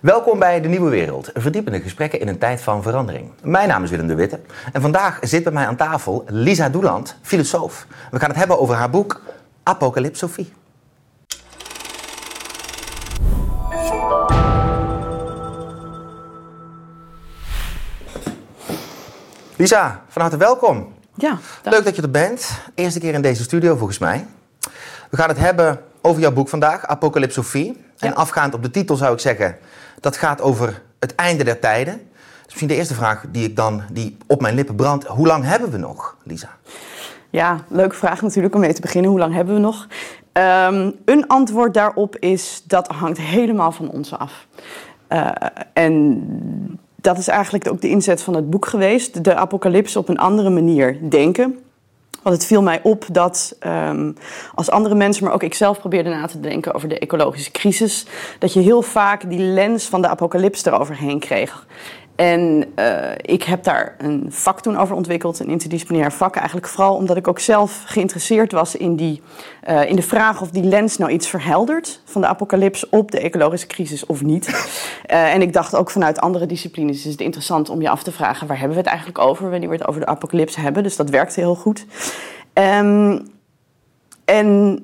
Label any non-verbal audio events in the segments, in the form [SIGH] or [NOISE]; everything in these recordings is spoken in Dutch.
Welkom bij De Nieuwe Wereld, verdiepende gesprekken in een tijd van verandering. Mijn naam is Willem de Witte en vandaag zit bij mij aan tafel Lisa Doeland, filosoof. We gaan het hebben over haar boek Apocalypsofie. Lisa, van harte welkom. Ja, Leuk dat je er bent. Eerste keer in deze studio volgens mij. We gaan het hebben over jouw boek vandaag, Apocalypsofie. En afgaand op de titel zou ik zeggen, dat gaat over het einde der tijden. Dus misschien de eerste vraag die ik dan die op mijn lippen brandt. Hoe lang hebben we nog, Lisa? Ja, leuke vraag natuurlijk om mee te beginnen. Hoe lang hebben we nog? Ehm, een antwoord daarop is dat hangt helemaal van ons af. Eh, en dat is eigenlijk ook de inzet van het boek geweest. De apocalypse op een andere manier denken. Want het viel mij op dat ehm, als andere mensen, maar ook ik zelf probeerde na te denken over de ecologische crisis, dat je heel vaak die lens van de apocalypse eroverheen kreeg. En eh, ik heb daar een vak toen over ontwikkeld, een interdisciplinair vak. Eigenlijk vooral omdat ik ook zelf geïnteresseerd was in, die, eh, in de vraag of die lens nou iets verheldert van de apocalypse op de ecologische crisis of niet. [LAUGHS] Eh, en ik dacht ook vanuit andere disciplines is het interessant om je af te vragen waar hebben we het eigenlijk over wanneer we het over de apocalypse hebben. Dus dat werkte heel goed. Ehm, en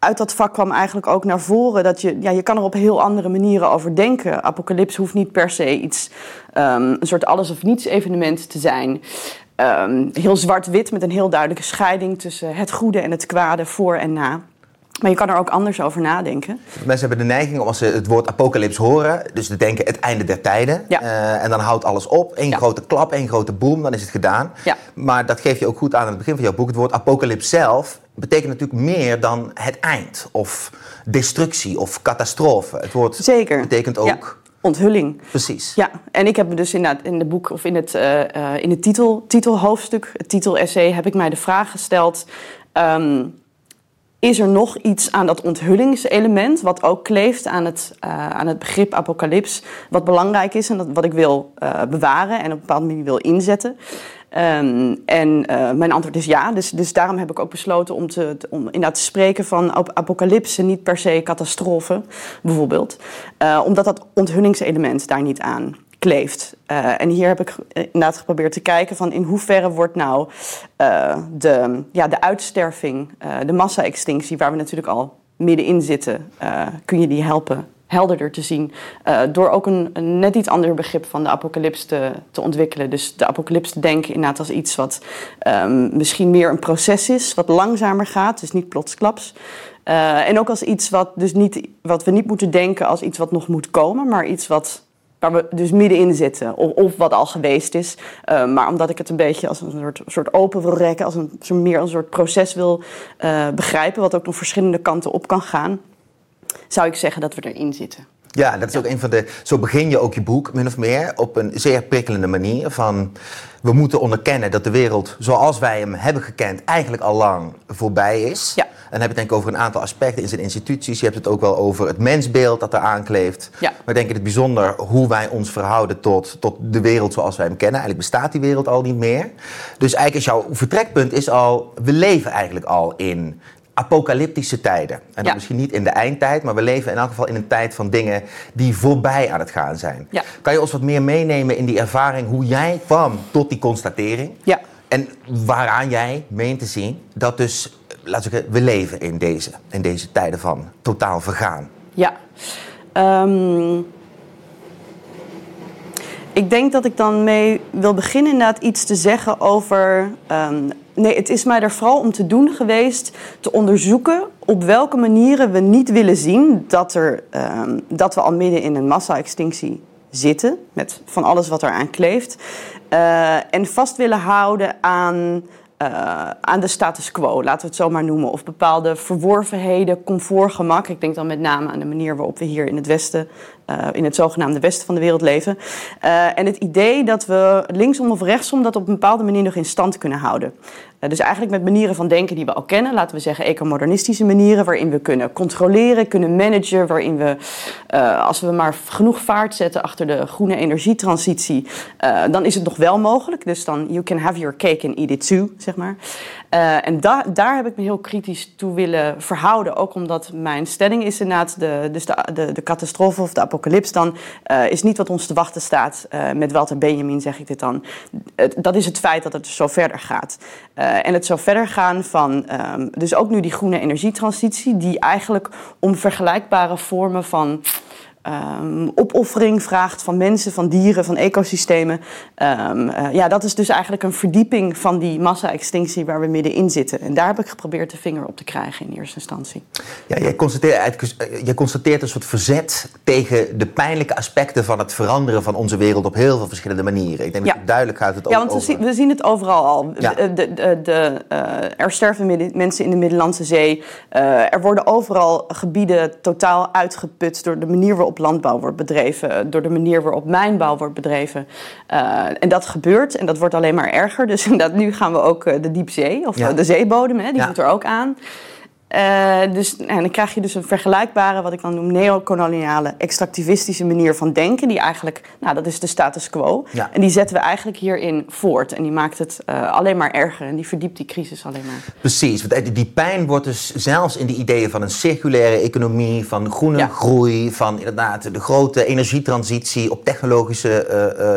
uit dat vak kwam eigenlijk ook naar voren dat je, ja, je kan er op heel andere manieren over denken. Apocalypse hoeft niet per se iets, ehm, een soort alles of niets evenement te zijn. Ehm, heel zwart-wit met een heel duidelijke scheiding tussen het goede en het kwade voor en na. Maar je kan er ook anders over nadenken. Mensen hebben de neiging om als ze het woord apocalyps horen, dus te denken het einde der tijden. Ja. Eh, en dan houdt alles op. Eén Ja. grote klap, één grote boom, dan is het gedaan. Ja. Maar dat geef je ook goed aan aan het begin van jouw boek. Het woord apocalyps zelf betekent natuurlijk meer dan het eind. Of destructie of catastrofe. Het woord Zeker. betekent ook... Ja, onthulling. Precies. Ja, en ik heb me dus inderdaad in het boek of in het, eh, in het titel, titelhoofdstuk, het titelessay, heb ik mij de vraag gesteld. ehm, is er nog iets aan dat onthullingselement, wat ook kleeft aan het, eh, aan het begrip apocalyps, wat belangrijk is en dat, wat ik wil eh, bewaren en op een bepaalde manier wil inzetten? Ehm, en eh, mijn antwoord is ja, dus, dus daarom heb ik ook besloten om, te, om inderdaad te spreken van ap- apocalypse, niet per se catastrofe, bijvoorbeeld. Omdat dat onthullingselement daar niet aan kleeft. Eh, en hier heb ik inderdaad geprobeerd te kijken van in hoeverre wordt nou eh, de, ja, de uitsterving, eh, de massa-extinctie, waar we natuurlijk al middenin zitten, kun je die helpen helderder te zien. door ook een, net iets ander begrip van de apocalyps te, te ontwikkelen. Dus de apocalyps te denken inderdaad als iets wat ehm, misschien meer een proces is, wat langzamer gaat, dus niet plotsklaps. En ook als iets wat, dus niet, wat we niet moeten denken als iets wat nog moet komen, maar iets wat waar we dus middenin zitten, of, of wat al geweest is. Eh, maar omdat ik het een beetje als een soort, soort open wil rekken, als een, zo meer een soort proces wil eh, begrijpen, wat ook nog verschillende kanten op kan gaan, zou ik zeggen dat we erin zitten. Ja, dat is ook een van de. Zo begin je ook je boek, min of meer, op een zeer prikkelende manier. Van we moeten onderkennen dat de wereld zoals wij hem hebben gekend, eigenlijk al lang voorbij is. Ja. En dan heb je het denk ik over een aantal aspecten in zijn instituties. Je hebt het ook wel over het mensbeeld dat er aankleeft. Ja. Maar ik denk in het bijzonder hoe wij ons verhouden tot, tot de wereld zoals wij hem kennen. Eigenlijk bestaat die wereld al niet meer. Dus eigenlijk is jouw vertrekpunt is al, we leven eigenlijk al in apocalyptische tijden. En dan misschien niet in de eindtijd, maar we leven in elk geval in een tijd van dingen die voorbij aan het gaan zijn. Kan je ons wat meer meenemen in die ervaring hoe jij kwam tot die constatering? Ja. En waaraan jij meent te zien dat dus, laten we zeggen, we leven in deze, in deze tijden van totaal vergaan. Ja. Ehm, ik denk dat ik dan mee wil beginnen inderdaad iets te zeggen over... ehm, nee, het is mij er vooral om te doen geweest te onderzoeken op welke manieren we niet willen zien dat, er, ehm, dat we al midden in een massa-extinctie zitten. Met van alles wat eraan kleeft. Eh, en vast willen houden aan eh, aan de status quo, laten we het zo maar noemen. Of bepaalde verworvenheden, comfort, gemak. Ik denk dan met name aan de manier waarop we hier in het Westen, eh, in het zogenaamde Westen van de wereld leven. En het idee dat we linksom of rechtsom dat op een bepaalde manier nog in stand kunnen houden. Dus eigenlijk met manieren van denken die we al kennen, laten we zeggen ecomodernistische manieren, waarin we kunnen controleren, kunnen managen, waarin we, als we maar genoeg vaart zetten achter de groene energietransitie, dan is het nog wel mogelijk. Dus dan, you can have your cake and eat it too, zeg maar. en da daar heb ik me heel kritisch toe willen verhouden, ook omdat mijn stelling is inderdaad, de, dus de, de, de catastrofe of de apocalyps dan, is niet wat ons te wachten staat. met Walter Benjamin zeg ik dit dan. dat is het feit dat het zo verder gaat. Uh, en het zo verder gaan van, um, dus ook nu die groene energietransitie, die eigenlijk om vergelijkbare vormen van um, opoffering vraagt van mensen, van dieren, van ecosystemen. Um, uh, ja, dat is dus eigenlijk een verdieping van die massa-extinctie waar we middenin zitten. En daar heb ik geprobeerd de vinger op te krijgen in eerste instantie. Ja, jij constateert, eh, jij constateert een soort verzet tegen de pijnlijke aspecten van het veranderen van onze wereld op heel veel verschillende manieren. Ik denk ja. dat duidelijk gaat het over. Ja, want we, zien, we zien het overal al. Ja. De, de, de, uh, er sterven mensen in de Middellandse Zee. Uh, er worden overal gebieden totaal uitgeput door de manier waarop landbouw wordt bedreven, door de manier waarop mijnbouw wordt bedreven. Uh, en dat gebeurt en dat wordt alleen maar erger. Dus [LAUGHS] nu gaan we ook uh, de diepzee, of ja. de zeebodem, hè, die ja. moet er ook aan. Uh, dus, en dan krijg je dus een vergelijkbare, wat ik dan noem, neocoloniale, extractivistische manier van denken. Die eigenlijk, nou, dat is de status quo. Ja. En die zetten we eigenlijk hierin voort. En die maakt het uh, alleen maar erger en die verdiept die crisis alleen maar. Precies, want die pijn wordt dus zelfs in de ideeën van een circulaire economie, van groene ja. groei, van inderdaad de grote energietransitie op technologische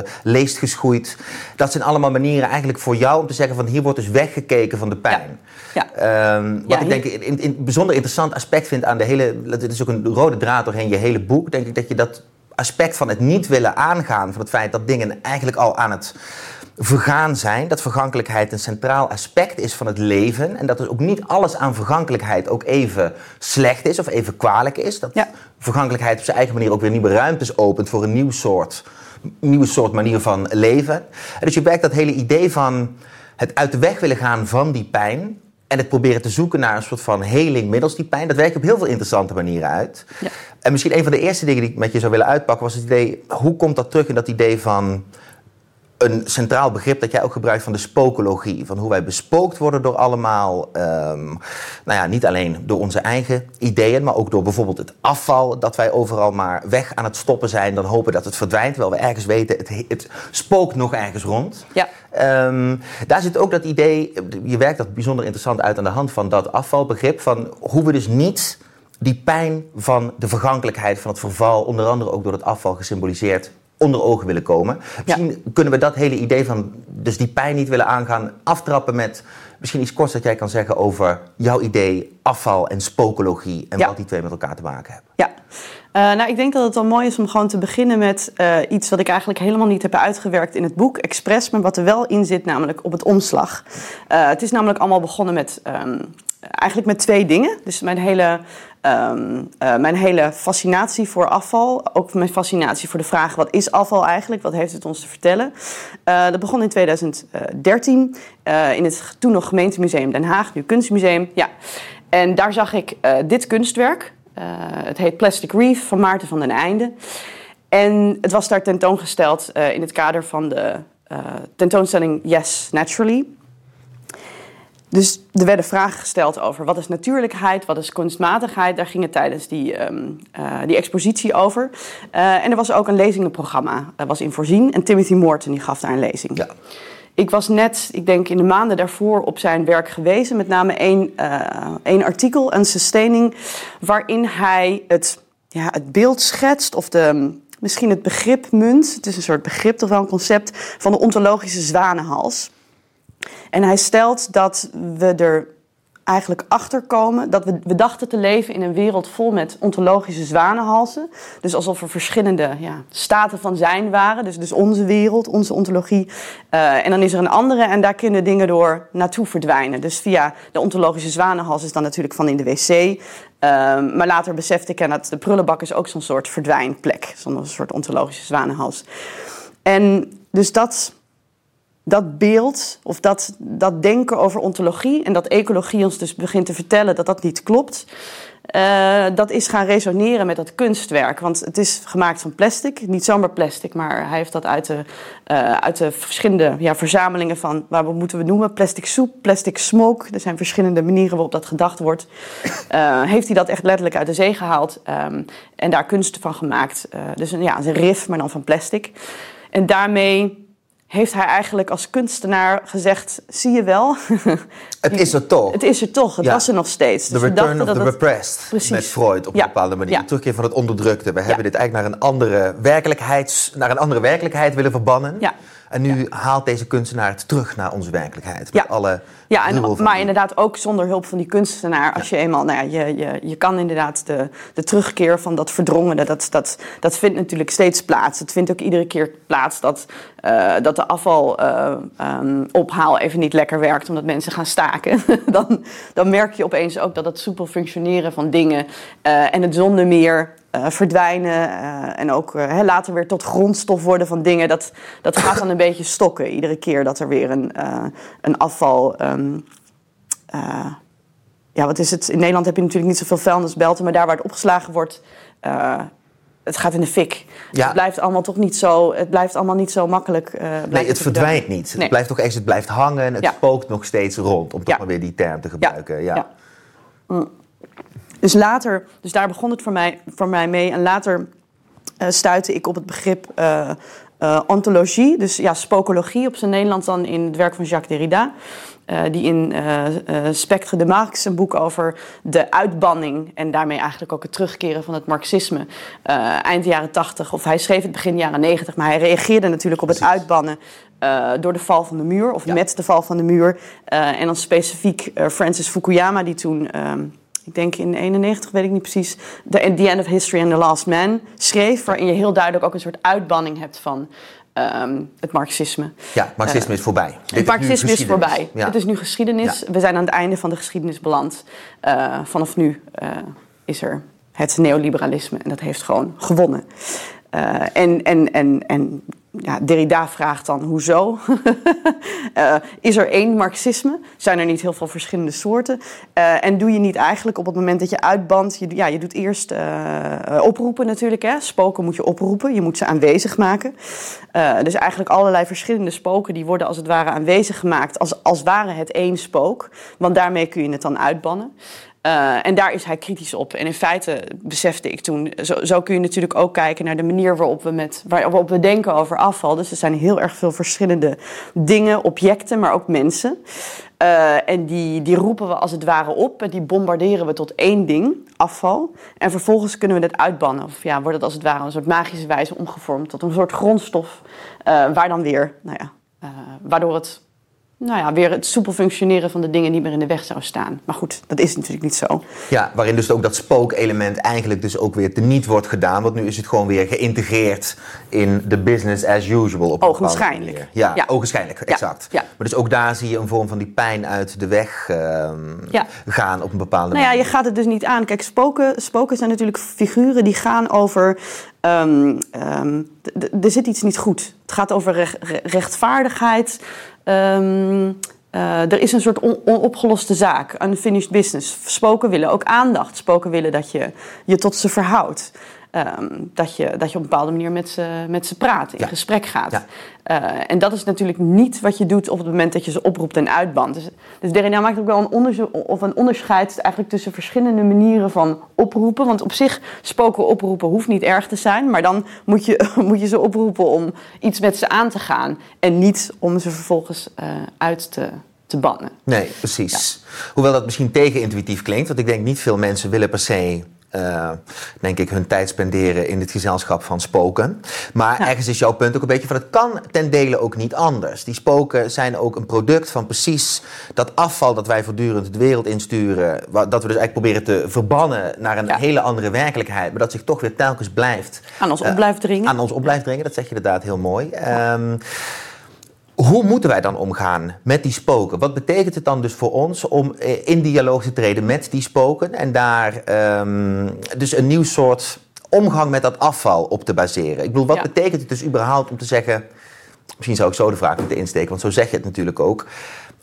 uh, leest geschoeid. Dat zijn allemaal manieren eigenlijk voor jou om te zeggen van hier wordt dus weggekeken van de pijn. Ja. Um, wat ik denk in, in, bijzonder interessant aspect vind aan de hele. Het is ook een rode draad doorheen je hele boek. Denk ik dat je dat aspect van het niet willen aangaan. van het feit dat dingen eigenlijk al aan het vergaan zijn. Dat vergankelijkheid een centraal aspect is van het leven. En dat dus ook niet alles aan vergankelijkheid ook even slecht is of even kwalijk is. Dat ja. vergankelijkheid op zijn eigen manier ook weer nieuwe ruimtes opent voor een nieuw soort, nieuwe soort manier van leven. En dus je werkt dat hele idee van het uit de weg willen gaan van die pijn en het proberen te zoeken naar een soort van heling middels die pijn. Dat werkt op heel veel interessante manieren uit. Ja. En misschien een van de eerste dingen die ik met je zou willen uitpakken was het idee: hoe komt dat terug in dat idee van een centraal begrip dat jij ook gebruikt van de spokologie. Van hoe wij bespookt worden door allemaal, um, nou ja, niet alleen door onze eigen ideeën, maar ook door bijvoorbeeld het afval dat wij overal maar weg aan het stoppen zijn. Dan hopen dat het verdwijnt, terwijl we ergens weten, het, het spookt nog ergens rond. Ja. Um, daar zit ook dat idee, je werkt dat bijzonder interessant uit aan de hand van dat afvalbegrip, van hoe we dus niet die pijn van de vergankelijkheid, van het verval, onder andere ook door het afval gesymboliseerd, onder ogen willen komen. Misschien kunnen we dat hele idee van dus die pijn niet willen aangaan, aftrappen met misschien iets korts dat jij kan zeggen over jouw idee afval en spokologie en wat die twee met elkaar te maken hebben. Ja. Uh, nou, ik denk dat het wel mooi is om gewoon te beginnen met uh, iets wat ik eigenlijk helemaal niet heb uitgewerkt in het boek, expres, maar wat er wel in zit, namelijk op het omslag. Uh, het is namelijk allemaal begonnen met um, eigenlijk met twee dingen. Dus mijn hele Um, uh, mijn hele fascinatie voor afval, ook mijn fascinatie voor de vraag: wat is afval eigenlijk? Wat heeft het ons te vertellen? Uh, dat begon in 2013 uh, in het toen nog gemeentemuseum Den Haag, nu kunstmuseum. Ja. En daar zag ik dit kunstwerk. het heet Plastic Reef van Maarten van den Einde. En het was daar tentoongesteld in het kader van de tentoonstelling Yes, Naturally. Dus er werden vragen gesteld over wat is natuurlijkheid, wat is kunstmatigheid. Daar ging het tijdens die, um, uh, die expositie over. Uh, en er was ook een lezingenprogramma, uh, was in voorzien. En Timothy Morton die gaf daar een lezing. Ja. Ik was net, ik denk in de maanden daarvoor, op zijn werk gewezen. Met name één, één artikel, een sustaining, waarin hij het, ja, het beeld schetst of de, misschien het begrip munt. Het is een soort begrip, toch wel een concept, van de ontologische zwanenhals. En hij stelt dat we er eigenlijk achter komen dat we, dachten te leven in een wereld vol met ontologische zwanenhalzen. Dus alsof er verschillende ja, staten van zijn waren. Dus, dus onze wereld, onze ontologie. Uh, en dan is er een andere en daar kunnen dingen door naartoe verdwijnen. Dus via de ontologische zwanenhals is dan natuurlijk van in de wc. Uh, maar later besefte ik dat de prullenbak is ook zo'n soort verdwijnplek. Zo'n soort ontologische zwanenhals. En dus dat dat beeld of dat, dat denken over ontologie en dat ecologie ons dus begint te vertellen dat dat niet klopt. Uh, dat is gaan resoneren met dat kunstwerk. Want het is gemaakt van plastic. Niet zomaar plastic, maar hij heeft dat uit de, uh, uit de verschillende ja, verzamelingen van, waar moeten we noemen, plastic soep, plastic smoke. Er zijn verschillende manieren waarop dat gedacht wordt. Uh, heeft hij dat echt letterlijk uit de zee gehaald um, en daar kunsten van gemaakt. dus een, ja, een rif, maar dan van plastic. En daarmee heeft hij eigenlijk als kunstenaar gezegd: zie je wel. [LAUGHS] Het is er toch. Het is er toch, het was er nog steeds. The dus return of the het... repressed. Precies. Met Freud op een bepaalde manier. Ja. Terugkeer van het onderdrukte. We hebben dit eigenlijk naar een andere werkelijkheid, naar een andere werkelijkheid willen verbannen. Ja. En nu haalt deze kunstenaar het terug naar onze werkelijkheid. Met alle ja, en, maar inderdaad ook zonder hulp van die kunstenaar. Als je eenmaal, nou ja, je, je, je kan inderdaad de, de terugkeer van dat verdrongene, dat, dat, dat vindt natuurlijk steeds plaats. Het vindt ook iedere keer plaats dat, uh, dat de afvalophaal uh, um, even niet lekker werkt omdat mensen gaan staken. [LAUGHS] dan, dan merk je opeens ook dat het soepel functioneren van dingen uh, en het zonder meer uh, verdwijnen uh, en ook uh, later weer tot grondstof worden van dingen. Dat, dat gaat dan een beetje stokken iedere keer dat er weer een, een afval. Um, ja, wat is het? In Nederland heb je natuurlijk niet zoveel vuilnisbelten, maar daar waar het opgeslagen wordt, het gaat in de fik. Ja. Het blijft allemaal toch niet zo, het blijft allemaal niet zo makkelijk. nee, het verdwijnt niet. Nee. Het blijft toch echt, het blijft hangen, het ja. spookt nog steeds rond, om toch maar weer die term te gebruiken. Ja. Mm. Dus later, dus daar begon het voor mij, voor mij mee. En later uh, stuitte ik op het begrip uh, uh, ontologie, dus ja, spokologie op zijn Nederlands dan in het werk van Jacques Derrida. die in Spectre de Marx, een boek over de uitbanning en daarmee eigenlijk ook het terugkeren van het marxisme, eind jaren 80, of hij schreef het begin jaren 90, maar hij reageerde natuurlijk op het uitbannen uh, door de val van de muur, of ja. met de val van de muur. Uh, en dan specifiek uh, Francis Fukuyama, die toen ik denk in 91, weet ik niet precies, The, the End of History and the Last Man schreef, waarin je heel duidelijk ook een soort uitbanning hebt van um, het marxisme. Ja, marxisme uh, is voorbij. Het marxisme is, is voorbij. Ja. Het is nu geschiedenis. Ja. We zijn aan het einde van de geschiedenis beland. Uh, vanaf nu uh, is er het neoliberalisme en dat heeft gewoon gewonnen. en, en, en, en ja, Derrida vraagt dan hoezo? uh, [LAUGHS] is er één marxisme? Zijn er niet heel veel verschillende soorten? Uh, en doe je niet eigenlijk op het moment dat je uitbandt, je, ja, je doet eerst uh, oproepen natuurlijk. Hè? Spoken moet je oproepen, je moet ze aanwezig maken. dus eigenlijk allerlei verschillende spoken die worden als het ware aanwezig gemaakt, als, als ware het één spook. Want daarmee kun je het dan uitbannen. Uh, en daar is hij kritisch op. En in feite besefte ik toen, zo, zo, kun je natuurlijk ook kijken naar de manier waarop we, met, waarop we denken over afval. Dus er zijn heel erg veel verschillende dingen, objecten, maar ook mensen. Uh, en die, die roepen we als het ware op en die bombarderen we tot één ding, afval. En vervolgens kunnen we het uitbannen. Of ja, wordt het als het ware een soort magische wijze omgevormd tot een soort grondstof. Uh, waar dan weer, nou ja, waardoor het nou ja, weer het soepel functioneren van de dingen die meer in de weg zouden staan. Maar goed, dat is natuurlijk niet zo. Ja, waarin dus ook dat spookelement eigenlijk dus ook weer teniet wordt gedaan. Want nu is het gewoon weer geïntegreerd in de business as usual. Op ogenschijnlijk. Ja, ja, ogenschijnlijk, exact. Ja. Maar dus ook daar zie je een vorm van die pijn uit de weg uh, gaan op een bepaalde nou manier. ja, je gaat het dus niet aan. Kijk, spoken, spoken zijn natuurlijk figuren die gaan over Um, um, er zit iets niet goed. Het gaat over recht, rechtvaardigheid. Um, uh, er is een soort on onopgeloste zaak, unfinished business. Spoken willen ook aandacht. Spoken willen dat je je tot ze verhoudt. Um, dat, je, dat je op een bepaalde manier met ze, met ze praat, in ja. gesprek gaat. Ja. Uh, en dat is natuurlijk niet wat je doet op het moment dat je ze oproept en uitbandt. Dus, dus maakt ook wel een, onderzoek, of een onderscheid eigenlijk tussen verschillende manieren van oproepen. Want op zich, spoken oproepen hoeft niet erg te zijn. Maar dan moet je, [LAUGHS] moet je ze oproepen om iets met ze aan te gaan. En niet om ze vervolgens uh, uit te, te bannen. Nee, precies. Ja. Hoewel dat misschien tegenintuïtief klinkt. Want ik denk niet veel mensen willen per se uh, denk ik, hun tijd spenderen in het gezelschap van spoken. Maar ja. ergens is jouw punt ook een beetje van het kan ten dele ook niet anders. Die spoken zijn ook een product van precies dat afval dat wij voortdurend de wereld insturen. Dat we dus eigenlijk proberen te verbannen naar een ja. hele andere werkelijkheid. Maar dat zich toch weer telkens blijft. Aan ons op blijft dringen. Uh, aan ons op blijft dringen, dat zeg je inderdaad heel mooi. Um, hoe moeten wij dan omgaan met die spoken? Wat betekent het dan dus voor ons om in dialoog te treden met die spoken en daar um, dus een nieuw soort omgang met dat afval op te baseren? Ik bedoel, wat ja. betekent het dus überhaupt om te zeggen: misschien zou ik zo de vraag moeten insteken, want zo zeg je het natuurlijk ook.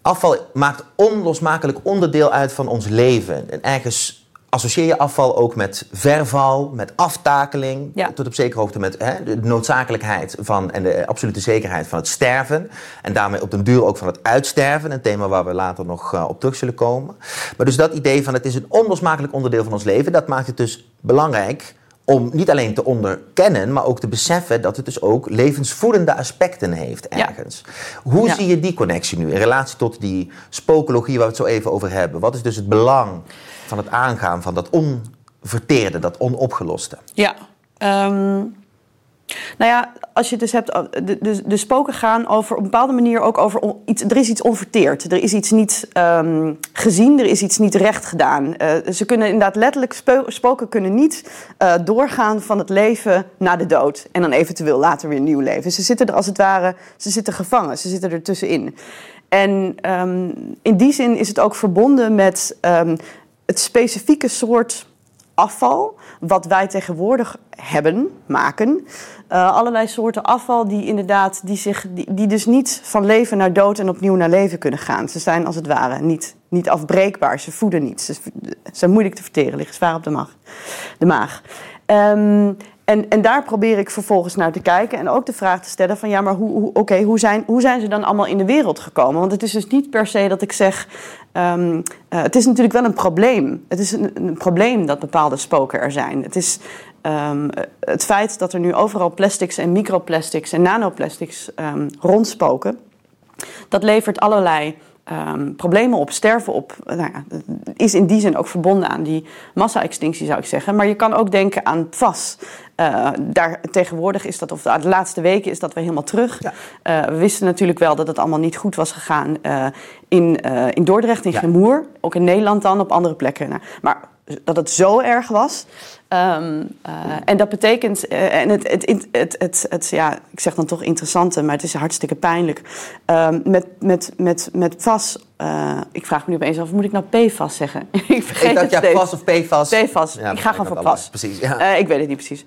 Afval maakt onlosmakelijk onderdeel uit van ons leven. En ergens associeer je afval ook met verval, met aftakeling, Ja. tot op zekere hoogte met hè, de noodzakelijkheid van en de absolute zekerheid van het sterven. En daarmee op den duur ook van het uitsterven, een thema waar we later nog eh, op terug zullen komen. Maar dus dat idee van het is een onlosmakelijk onderdeel van ons leven, dat maakt het dus belangrijk om niet alleen te onderkennen, maar ook te beseffen dat het dus ook levensvoedende aspecten heeft Ja. ergens. Hoe Ja. zie je die connectie nu in relatie tot die spokologie waar we het zo even over hebben? Wat is dus het belang van het aangaan van dat onverteerde, dat onopgeloste? Ja. ehm, nou ja, als je het dus hebt, de, de, de spoken gaan over op een bepaalde manier ook over iets. Er is iets onverteerd. Er is iets niet ehm, gezien. Er is iets niet recht gedaan. Eh, ze kunnen inderdaad letterlijk spo- spoken kunnen niet eh, doorgaan van het leven naar de dood en dan eventueel later weer nieuw leven. Ze zitten er als het ware, ze zitten gevangen. Ze zitten er tussenin. En ehm, in die zin is het ook verbonden met ehm, het specifieke soort afval wat wij tegenwoordig hebben, maken. Eh, allerlei soorten afval die inderdaad, die, zich, die, die dus niet van leven naar dood en opnieuw naar leven kunnen gaan. Ze zijn als het ware niet, niet afbreekbaar, ze voeden niet. Ze, zijn moeilijk te verteren, liggen zwaar op de maag. De maag. Ehm, en, en daar probeer ik vervolgens naar te kijken en ook de vraag te stellen van ja, maar hoe, hoe, oké, hoe, zijn, hoe zijn ze dan allemaal in de wereld gekomen? Want het is dus niet per se dat ik zeg, ehm, eh, het is natuurlijk wel een probleem. Het is een, een probleem dat bepaalde spoken er zijn. Het is ehm, het feit dat er nu overal plastics en microplastics en nanoplastics ehm, rondspoken, dat levert allerlei ehm, problemen op, sterven op. Nou ja, is in die zin ook verbonden aan die massa-extinctie, zou ik zeggen. Maar je kan ook denken aan PFAS. Eh, daar, tegenwoordig is dat, of de laatste weken is dat weer helemaal terug. Ja. Eh, we wisten natuurlijk wel dat het allemaal niet goed was gegaan eh, in, eh, in Dordrecht, in Ja. Gemoer. Ook in Nederland dan, op andere plekken. Nou, maar dat het zo erg was. Ehm, eh, en dat betekent, eh, en het, het, het, het, ja, ik zeg dan toch interessante, maar het is hartstikke pijnlijk. Ehm, met, met, met, met PFAS, eh, ik vraag me nu opeens af, moet ik nou PFAS zeggen? [LAUGHS] ik vergeet Ik dacht, het ja, steeds. PFAS of PFAS. PFAS. Ja, ik ga gewoon voor. PFAS. Precies, ja. Ik weet het niet precies.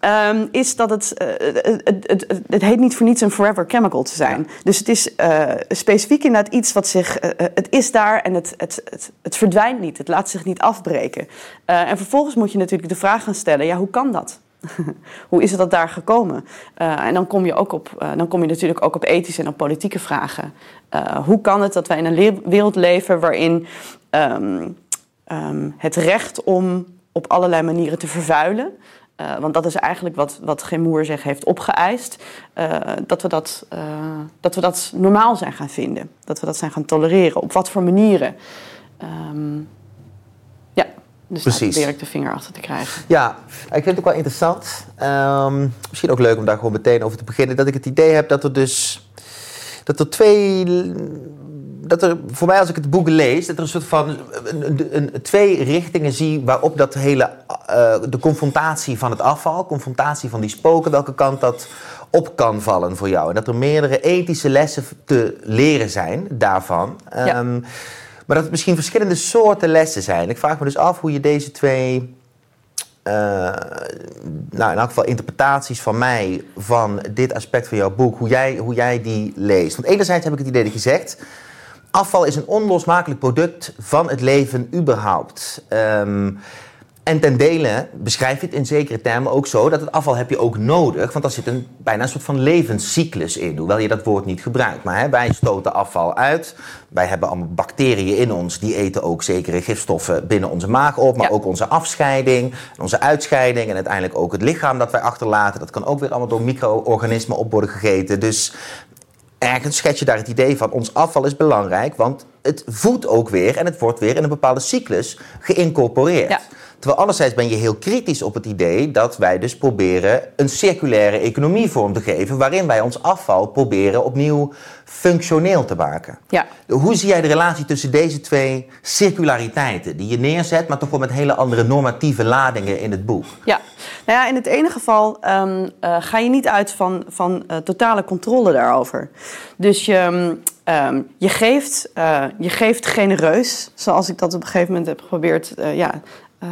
Ehm, is dat het, eh, het, het, het, het heet niet voor niets een forever chemical te zijn. Dus het is eh, specifiek inderdaad iets wat zich, eh, het is daar en het, het, het, het verdwijnt niet. Het laat zich niet afbreken. En vervolgens moet je natuurlijk de vraag gaan stellen, ja, hoe kan dat? [LAUGHS] hoe is het dat daar gekomen? En dan kom, je ook op, dan kom je natuurlijk ook op ethische en op politieke vragen. Hoe kan het dat wij in een le- wereld leven waarin ehm, ehm, het recht om op allerlei manieren te vervuilen. Eh, want dat is eigenlijk wat, wat Gemoer zich heeft opgeëist. eh, dat, we dat, eh, dat we dat normaal zijn gaan vinden. Dat we dat zijn gaan tolereren. Op wat voor manieren. Ehm, ja, dus daar Precies. probeer ik de vinger achter te krijgen. Ja, ik vind het ook wel interessant. Ehm, misschien ook leuk om daar gewoon meteen over te beginnen. Dat ik het idee heb dat er dus. Dat er twee. Dat er voor mij, als ik het boek lees, dat er een soort van. Een, twee richtingen zie waarop dat hele. eh, de confrontatie van het afval, confrontatie van die spoken, welke kant dat op kan vallen voor jou. En dat er meerdere ethische lessen te leren zijn daarvan. Ja. Ehm, maar dat het misschien verschillende soorten lessen zijn. Ik vraag me dus af hoe je deze twee nou, in elk geval interpretaties van mij van dit aspect van jouw boek, hoe jij, hoe jij die leest. Want enerzijds heb ik het idee dat je zegt, afval is een onlosmakelijk product van het leven überhaupt. Ehm, en ten dele beschrijf je het in zekere termen ook zo dat het afval heb je ook nodig, want daar zit een, bijna een soort van levenscyclus in, hoewel je dat woord niet gebruikt. Maar hè, wij stoten afval uit, wij hebben allemaal bacteriën in ons, die eten ook zekere gifstoffen binnen onze maag op, maar Ja. ook onze afscheiding, onze uitscheiding en uiteindelijk ook het lichaam dat wij achterlaten. Dat kan ook weer allemaal door micro-organismen op worden gegeten. Dus ergens schets je daar het idee van ons afval is belangrijk, want het voedt ook weer en het wordt weer in een bepaalde cyclus geïncorporeerd. Ja. Terwijl anderzijds ben je heel kritisch op het idee dat wij dus proberen een circulaire economie vorm te geven, waarin wij ons afval proberen opnieuw functioneel te maken. Ja. Hoe zie jij de relatie tussen deze twee circulariteiten die je neerzet, maar toch wel met hele andere normatieve ladingen in het boek? Ja, nou ja, in het ene geval ehm, eh, ga je niet uit van, van eh, totale controle daarover. Dus je, ehm, je, geeft, eh, je geeft genereus, zoals ik dat op een gegeven moment heb geprobeerd. ja, eh,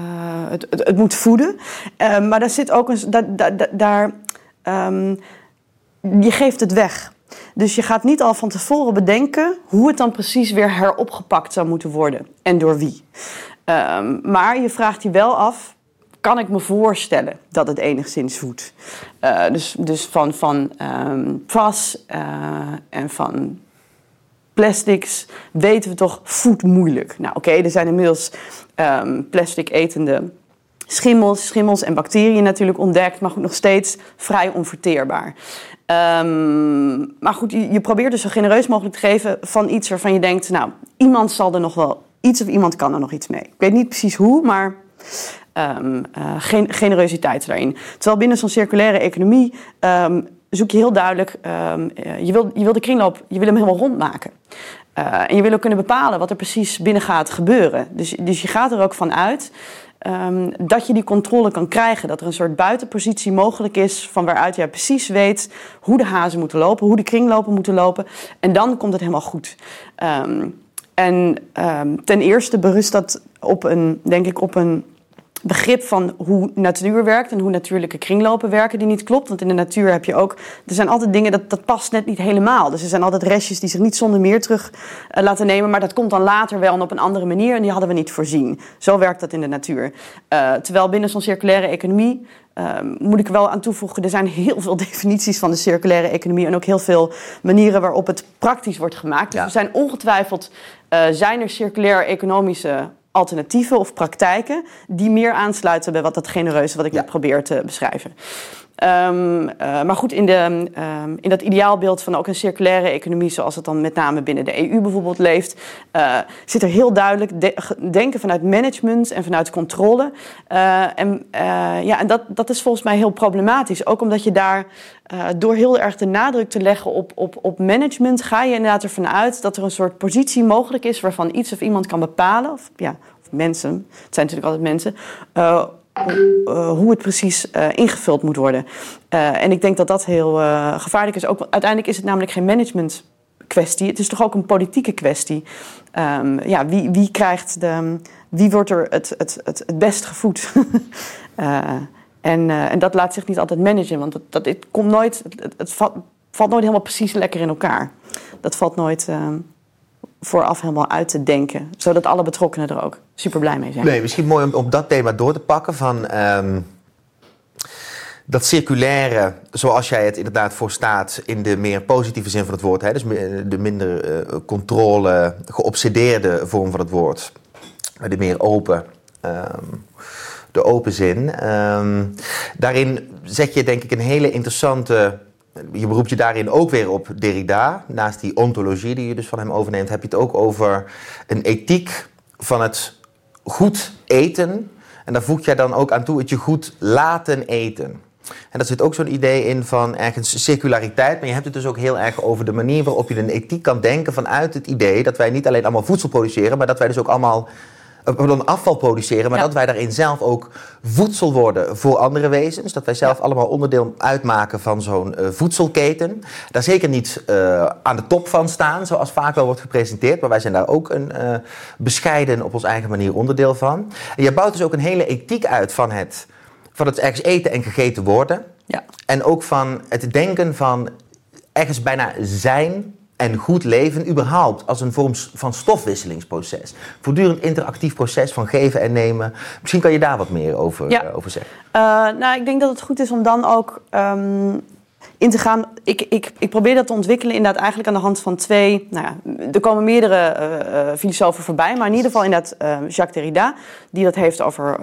het, het, moet voeden. Eh, maar daar zit ook een. Daar, ehm, je geeft het weg. Dus je gaat niet al van tevoren bedenken hoe het dan precies weer heropgepakt zou moeten worden en door wie. Ehm, maar je vraagt je wel af, kan ik me voorstellen dat het enigszins voedt? Uh, dus, dus van, van um, en van plastics weten we toch voedt moeilijk. Nou oké, er zijn inmiddels um, plastic etende schimmels, schimmels en bacteriën natuurlijk ontdekt, maar goed, nog steeds vrij onverteerbaar. Um, maar goed, je, probeert dus zo genereus mogelijk te geven van iets waarvan je denkt, nou, iemand zal er nog wel iets of iemand kan er nog iets mee. Ik weet niet precies hoe, maar um, uh, daarin. Terwijl binnen zo'n circulaire economie um, zoek je heel duidelijk, um, je, wil, je wil de kringloop, je wil hem helemaal rondmaken. Uh, en je wil ook kunnen bepalen wat er precies binnen gaat gebeuren. Dus, dus je gaat er ook van uit um, dat je die controle kan krijgen. Dat er een soort buitenpositie mogelijk is van waaruit jij precies weet hoe de hazen moeten lopen, hoe de kringlopen moeten lopen. En dan komt het helemaal goed. Um, en ten eerste berust dat op een, denk ik, op een begrip van hoe natuur werkt en hoe natuurlijke kringlopen werken die niet klopt. Want in de natuur heb je ook, er zijn altijd dingen dat, dat past net niet helemaal. Dus er zijn altijd restjes die zich niet zonder meer terug uh, laten nemen, maar dat komt dan later wel en op een andere manier en die hadden we niet voorzien. Zo werkt dat in de natuur. Uh, terwijl binnen zo'n circulaire economie uh, moet ik er wel aan toevoegen, er zijn heel veel [LAUGHS] definities van de circulaire economie en ook heel veel manieren waarop het praktisch wordt gemaakt. Dus ja. er zijn ongetwijfeld, uh, zijn er circulair economische alternatieven of praktijken die meer aansluiten bij wat dat genereuze wat ik ja. net probeer te beschrijven. Um, uh, maar goed, in, de, um, in dat ideaalbeeld van ook een circulaire economie, zoals het dan met name binnen de EU bijvoorbeeld leeft, uh, zit er heel duidelijk de denken vanuit management en vanuit controle. Uh, en ja, en dat, dat is volgens mij heel problematisch. Ook omdat je daar door heel erg de nadruk te leggen op, op, op management, ga je inderdaad ervan uit dat er een soort positie mogelijk is waarvan iets of iemand kan bepalen, of, ja, of mensen, het zijn natuurlijk altijd mensen uh, hoe het precies uh, ingevuld moet worden. Uh, en ik denk dat dat heel gevaarlijk is. Ook, uiteindelijk is het namelijk geen management kwestie. Het is toch ook een politieke kwestie. Um, ja, wie, wie krijgt de. Wie wordt er het, het, het, het best gevoed? [LAUGHS] en, en dat laat zich niet altijd managen, want dat, dat, het komt nooit. Het, het valt, valt nooit helemaal precies lekker in elkaar. Dat valt nooit vooraf helemaal uit te denken. Zodat alle betrokkenen er ook super blij mee zijn. Nee, misschien mooi om op dat thema door te pakken van... Um, dat circulaire, zoals jij het inderdaad voor staat in de meer positieve zin van het woord, hè, dus de minder uh, controle, geobsedeerde vorm van het woord, de meer open, um, de open zin. Um, daarin zet je denk ik een hele interessante je beroept je daarin ook weer op Derrida. Naast die ontologie die je dus van hem overneemt, heb je het ook over een ethiek van het goed eten. En daar voeg jij dan ook aan toe het je goed laten eten. En daar zit ook zo'n idee in van ergens circulariteit. Maar je hebt het dus ook heel erg over de manier waarop je een ethiek kan denken vanuit het idee dat wij niet alleen allemaal voedsel produceren, maar dat wij dus ook allemaal dan afval produceren, maar dat wij daarin zelf ook voedsel worden voor andere wezens. Dat wij zelf allemaal onderdeel uitmaken van zo'n uh, voedselketen. Daar zeker niet uh, aan de top van staan, zoals vaak wel wordt gepresenteerd. Maar wij zijn daar ook een uh, bescheiden op onze eigen manier onderdeel van. En je bouwt dus ook een hele ethiek uit van het, van het ergens eten en gegeten worden. Ja. En ook van het denken van ergens bijna zijn en goed leven überhaupt als een vorm van stofwisselingsproces. Voortdurend interactief proces van geven en nemen. Misschien kan je daar wat meer over, ja. uh, over zeggen. Uh, nou, ik denk dat het goed is om dan ook um, in te gaan. Ik, ik, ik probeer dat te ontwikkelen inderdaad eigenlijk aan de hand van twee... Nou ja, er komen meerdere uh, filosofen voorbij, maar in ieder geval inderdaad Jacques Derrida... die, dat heeft over,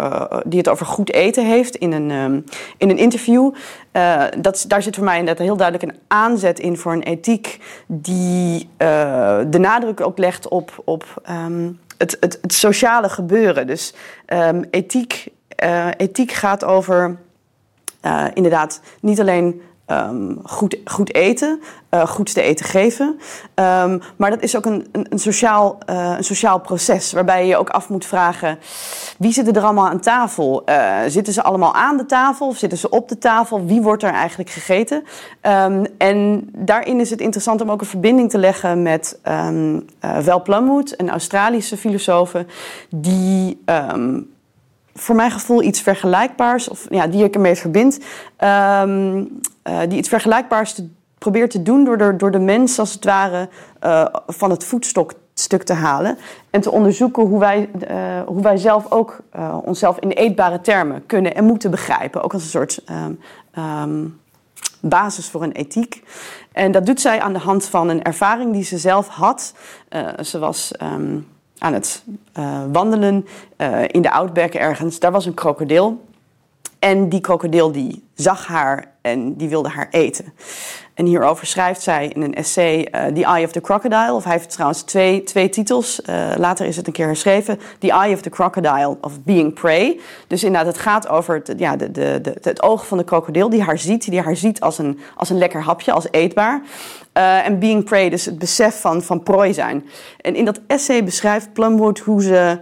die het over goed eten heeft in een, um, in een interview. Uh, dat, daar zit voor mij inderdaad heel duidelijk een aanzet in voor een ethiek die uh, de nadruk ook legt op, op um, het, het, het, sociale gebeuren. Dus um, ethiek, uh, ethiek gaat over inderdaad niet alleen Um, goed, goed eten, uh, goed te eten geven. Um, maar dat is ook een, een, sociaal, uh, een sociaal proces waarbij je je ook af moet vragen: wie zitten er allemaal aan tafel? Uh, zitten ze allemaal aan de tafel of zitten ze op de tafel? Wie wordt er eigenlijk gegeten? Um, en daarin is het interessant om ook een verbinding te leggen met Val Plumwood, een Australische filosoof, die voor mijn gevoel iets vergelijkbaars, of ja, die ik ermee verbind, um, uh, die iets vergelijkbaars probeert te doen door de, door de mens als het ware uh, van het voetstuk te halen. En te onderzoeken hoe wij, uh, hoe wij zelf ook onszelf in eetbare termen kunnen en moeten begrijpen. Ook als een soort um, um, basis voor een ethiek. En dat doet zij aan de hand van een ervaring die ze zelf had. ze was. Aan het wandelen in de Outback ergens. Daar was een krokodil. En die krokodil die zag haar en die wilde haar eten. En hierover schrijft zij in een essay uh, The Eye of the Crocodile. Of hij heeft trouwens twee, twee titels. Uh, later is het een keer herschreven. The Eye of the Crocodile of Being Prey. Dus inderdaad, het gaat over het, ja, de, de, de, het oog van de krokodil die haar ziet. Die haar ziet als een, als een lekker hapje, als eetbaar. Uh, en Being Prey, dus het besef van, van prooi zijn. En in dat essay beschrijft Plumwood hoe ze...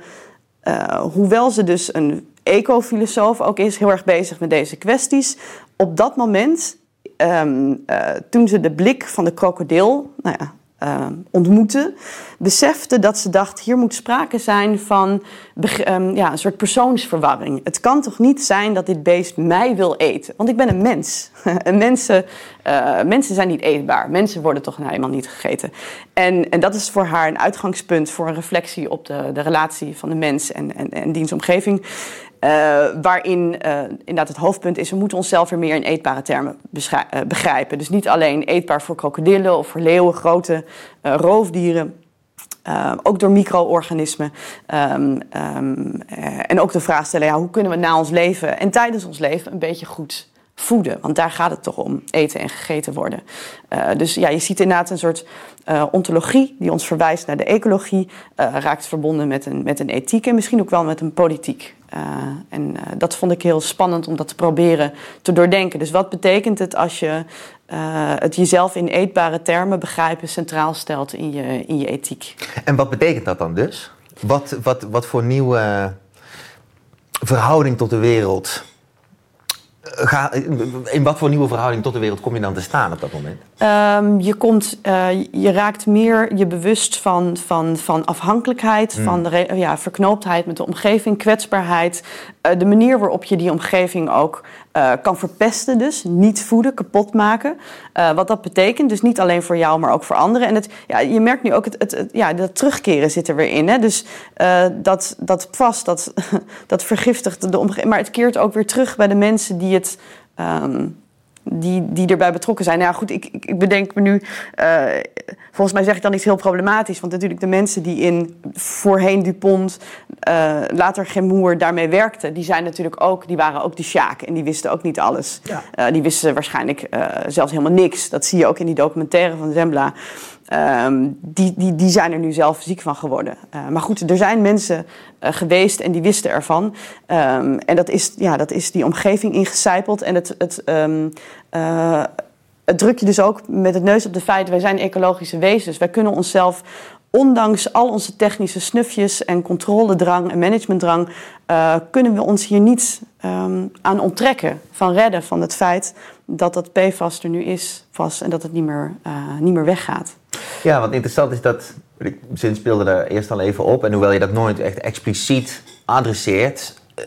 hoewel ze dus een ecofilosoof ook is, heel erg bezig met deze kwesties. Op dat moment, um, toen ze de blik van de krokodil nou ja, uh, ontmoette, besefte dat ze dacht: hier moet sprake zijn van um, ja, een soort persoonsverwarring. Het kan toch niet zijn dat dit beest mij wil eten? Want ik ben een mens. [LAUGHS] en mensen, uh, mensen zijn niet eetbaar. Mensen worden toch nou helemaal niet gegeten. En, en dat is voor haar een uitgangspunt voor een reflectie op de, de relatie van de mens en, en, en dienstomgeving. Uh, waarin uh, inderdaad het hoofdpunt is, we moeten onszelf weer meer in eetbare termen uh, begrijpen. Dus niet alleen eetbaar voor krokodillen of voor leeuwen, grote roofdieren. ook door micro-organismen. Um, um, en ook de vraag stellen, ja, hoe kunnen we na ons leven en tijdens ons leven een beetje goed voeden. Want daar gaat het toch om, eten en gegeten worden. Uh, dus ja, je ziet inderdaad een soort uh, ontologie die ons verwijst naar de ecologie. Uh, raakt verbonden met een, met een ethiek en misschien ook wel met een politiek. en dat vond ik heel spannend om dat te proberen te doordenken. Dus wat betekent het als je het jezelf in eetbare termen begrijpen centraal stelt in je, in je ethiek? En wat betekent dat dan dus? Wat, wat, wat voor nieuwe verhouding tot de wereld Ga, in wat voor nieuwe verhouding tot de wereld kom je dan te staan op dat moment? Um, je, komt, uh, je raakt meer je bewust van, van, van afhankelijkheid, hmm. van de, ja, verknooptheid met de omgeving, kwetsbaarheid. Uh, de manier waarop je die omgeving ook uh, kan verpesten, dus niet voeden, kapot maken. wat dat betekent, dus niet alleen voor jou, maar ook voor anderen. En het, ja, je merkt nu ook, het, het, ja, dat terugkeren zit er weer in. Hè? Dus dat, dat vast, dat, [LAUGHS] dat vergiftigt de omgeving. Maar het keert ook weer terug bij de mensen die het. Um, die, die erbij betrokken zijn. Nou ja, goed, ik, ik bedenk me nu. Uh, volgens mij zeg ik dan iets heel problematisch. Want natuurlijk, de mensen die in voorheen Dupont, uh, later Gemoer daarmee werkten, die zijn natuurlijk ook, die waren ook de Sjaak. En die wisten ook niet alles. Ja. Uh, die wisten waarschijnlijk zelfs helemaal niks. Dat zie je ook in die documentaire van Zembla. Um, die, die, die zijn er nu zelf ziek van geworden. Uh, maar goed, er zijn mensen uh, geweest en die wisten ervan. Um, en dat is, ja, dat is die omgeving ingecijpeld. En het, het, uh, het druk je dus ook met het neus op de feiten. Wij zijn ecologische wezens. Wij kunnen onszelf ondanks al onze technische snufjes en controledrang en managementdrang, kunnen we ons hier niet um, aan onttrekken van redden van het feit dat dat PFAS er nu is vast en dat het niet meer, niet meer weggaat. Ja, wat interessant is dat, ik zin speelde daar eerst al even op, en hoewel je dat nooit echt expliciet adresseert, uh,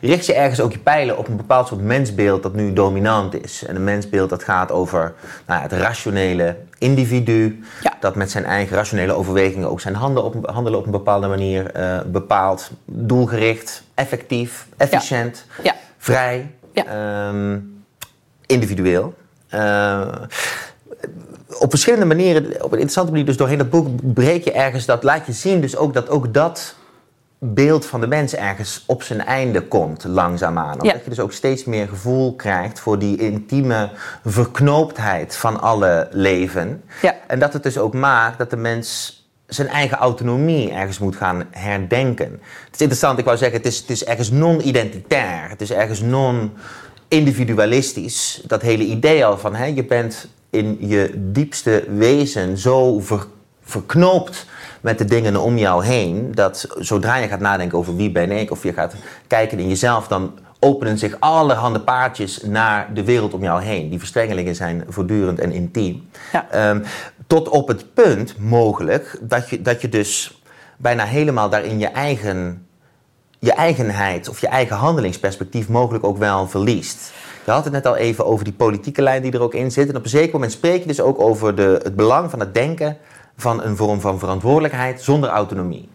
richt je ergens ook je pijlen op een bepaald soort mensbeeld dat nu dominant is. En een mensbeeld dat gaat over nou, het rationele individu, ja. dat met zijn eigen rationele overwegingen ook zijn handen op, handelen op een bepaalde manier uh, bepaalt. Doelgericht, effectief, efficiënt, ja. vrij, um, individueel. Uh, op verschillende manieren, op een interessante manier, dus doorheen dat boek breek je ergens dat, laat je zien dus ook dat ook dat beeld van de mens ergens op zijn einde komt, langzaamaan. Omdat ja. je dus ook steeds meer gevoel krijgt voor die intieme verknooptheid van alle leven. Ja. En dat het dus ook maakt dat de mens zijn eigen autonomie ergens moet gaan herdenken. Het is interessant, ik wou zeggen, het is, het is ergens non-identitair. Het is ergens non-individualistisch. Dat hele idee al van, hè, je bent in je diepste wezen zo ver, verknoopt met de dingen om jou heen, dat zodra je gaat nadenken over wie ben ik, of je gaat kijken in jezelf, dan openen zich allerhande paardjes naar de wereld om jou heen. Die verstrengelingen zijn voortdurend en intiem. Ja. Um, tot op het punt mogelijk dat je, dat je dus bijna helemaal daarin je eigen je eigenheid of je eigen handelingsperspectief mogelijk ook wel verliest. Je had het net al even over die politieke lijn die er ook in zit. En op een zeker moment spreek je dus ook over de, het belang van het denken van een vorm van verantwoordelijkheid zonder autonomie.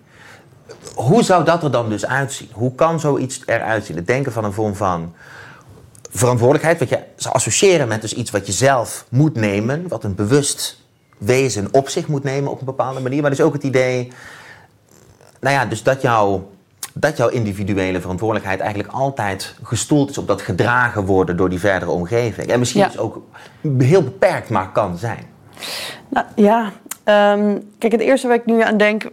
Hoe zou dat er dan dus uitzien? Hoe kan zoiets eruit zien? Het denken van een vorm van verantwoordelijkheid, wat je zou associëren met dus iets wat je zelf moet nemen, wat een bewust wezen op zich moet nemen op een bepaalde manier. Maar dus ook het idee, nou ja, dus dat jouw, dat jouw individuele verantwoordelijkheid eigenlijk altijd gestoeld is op dat gedragen worden door die verdere omgeving. En misschien dus ook heel beperkt maar kan zijn. Nou, ja, ehm, kijk, het eerste waar ik nu aan denk,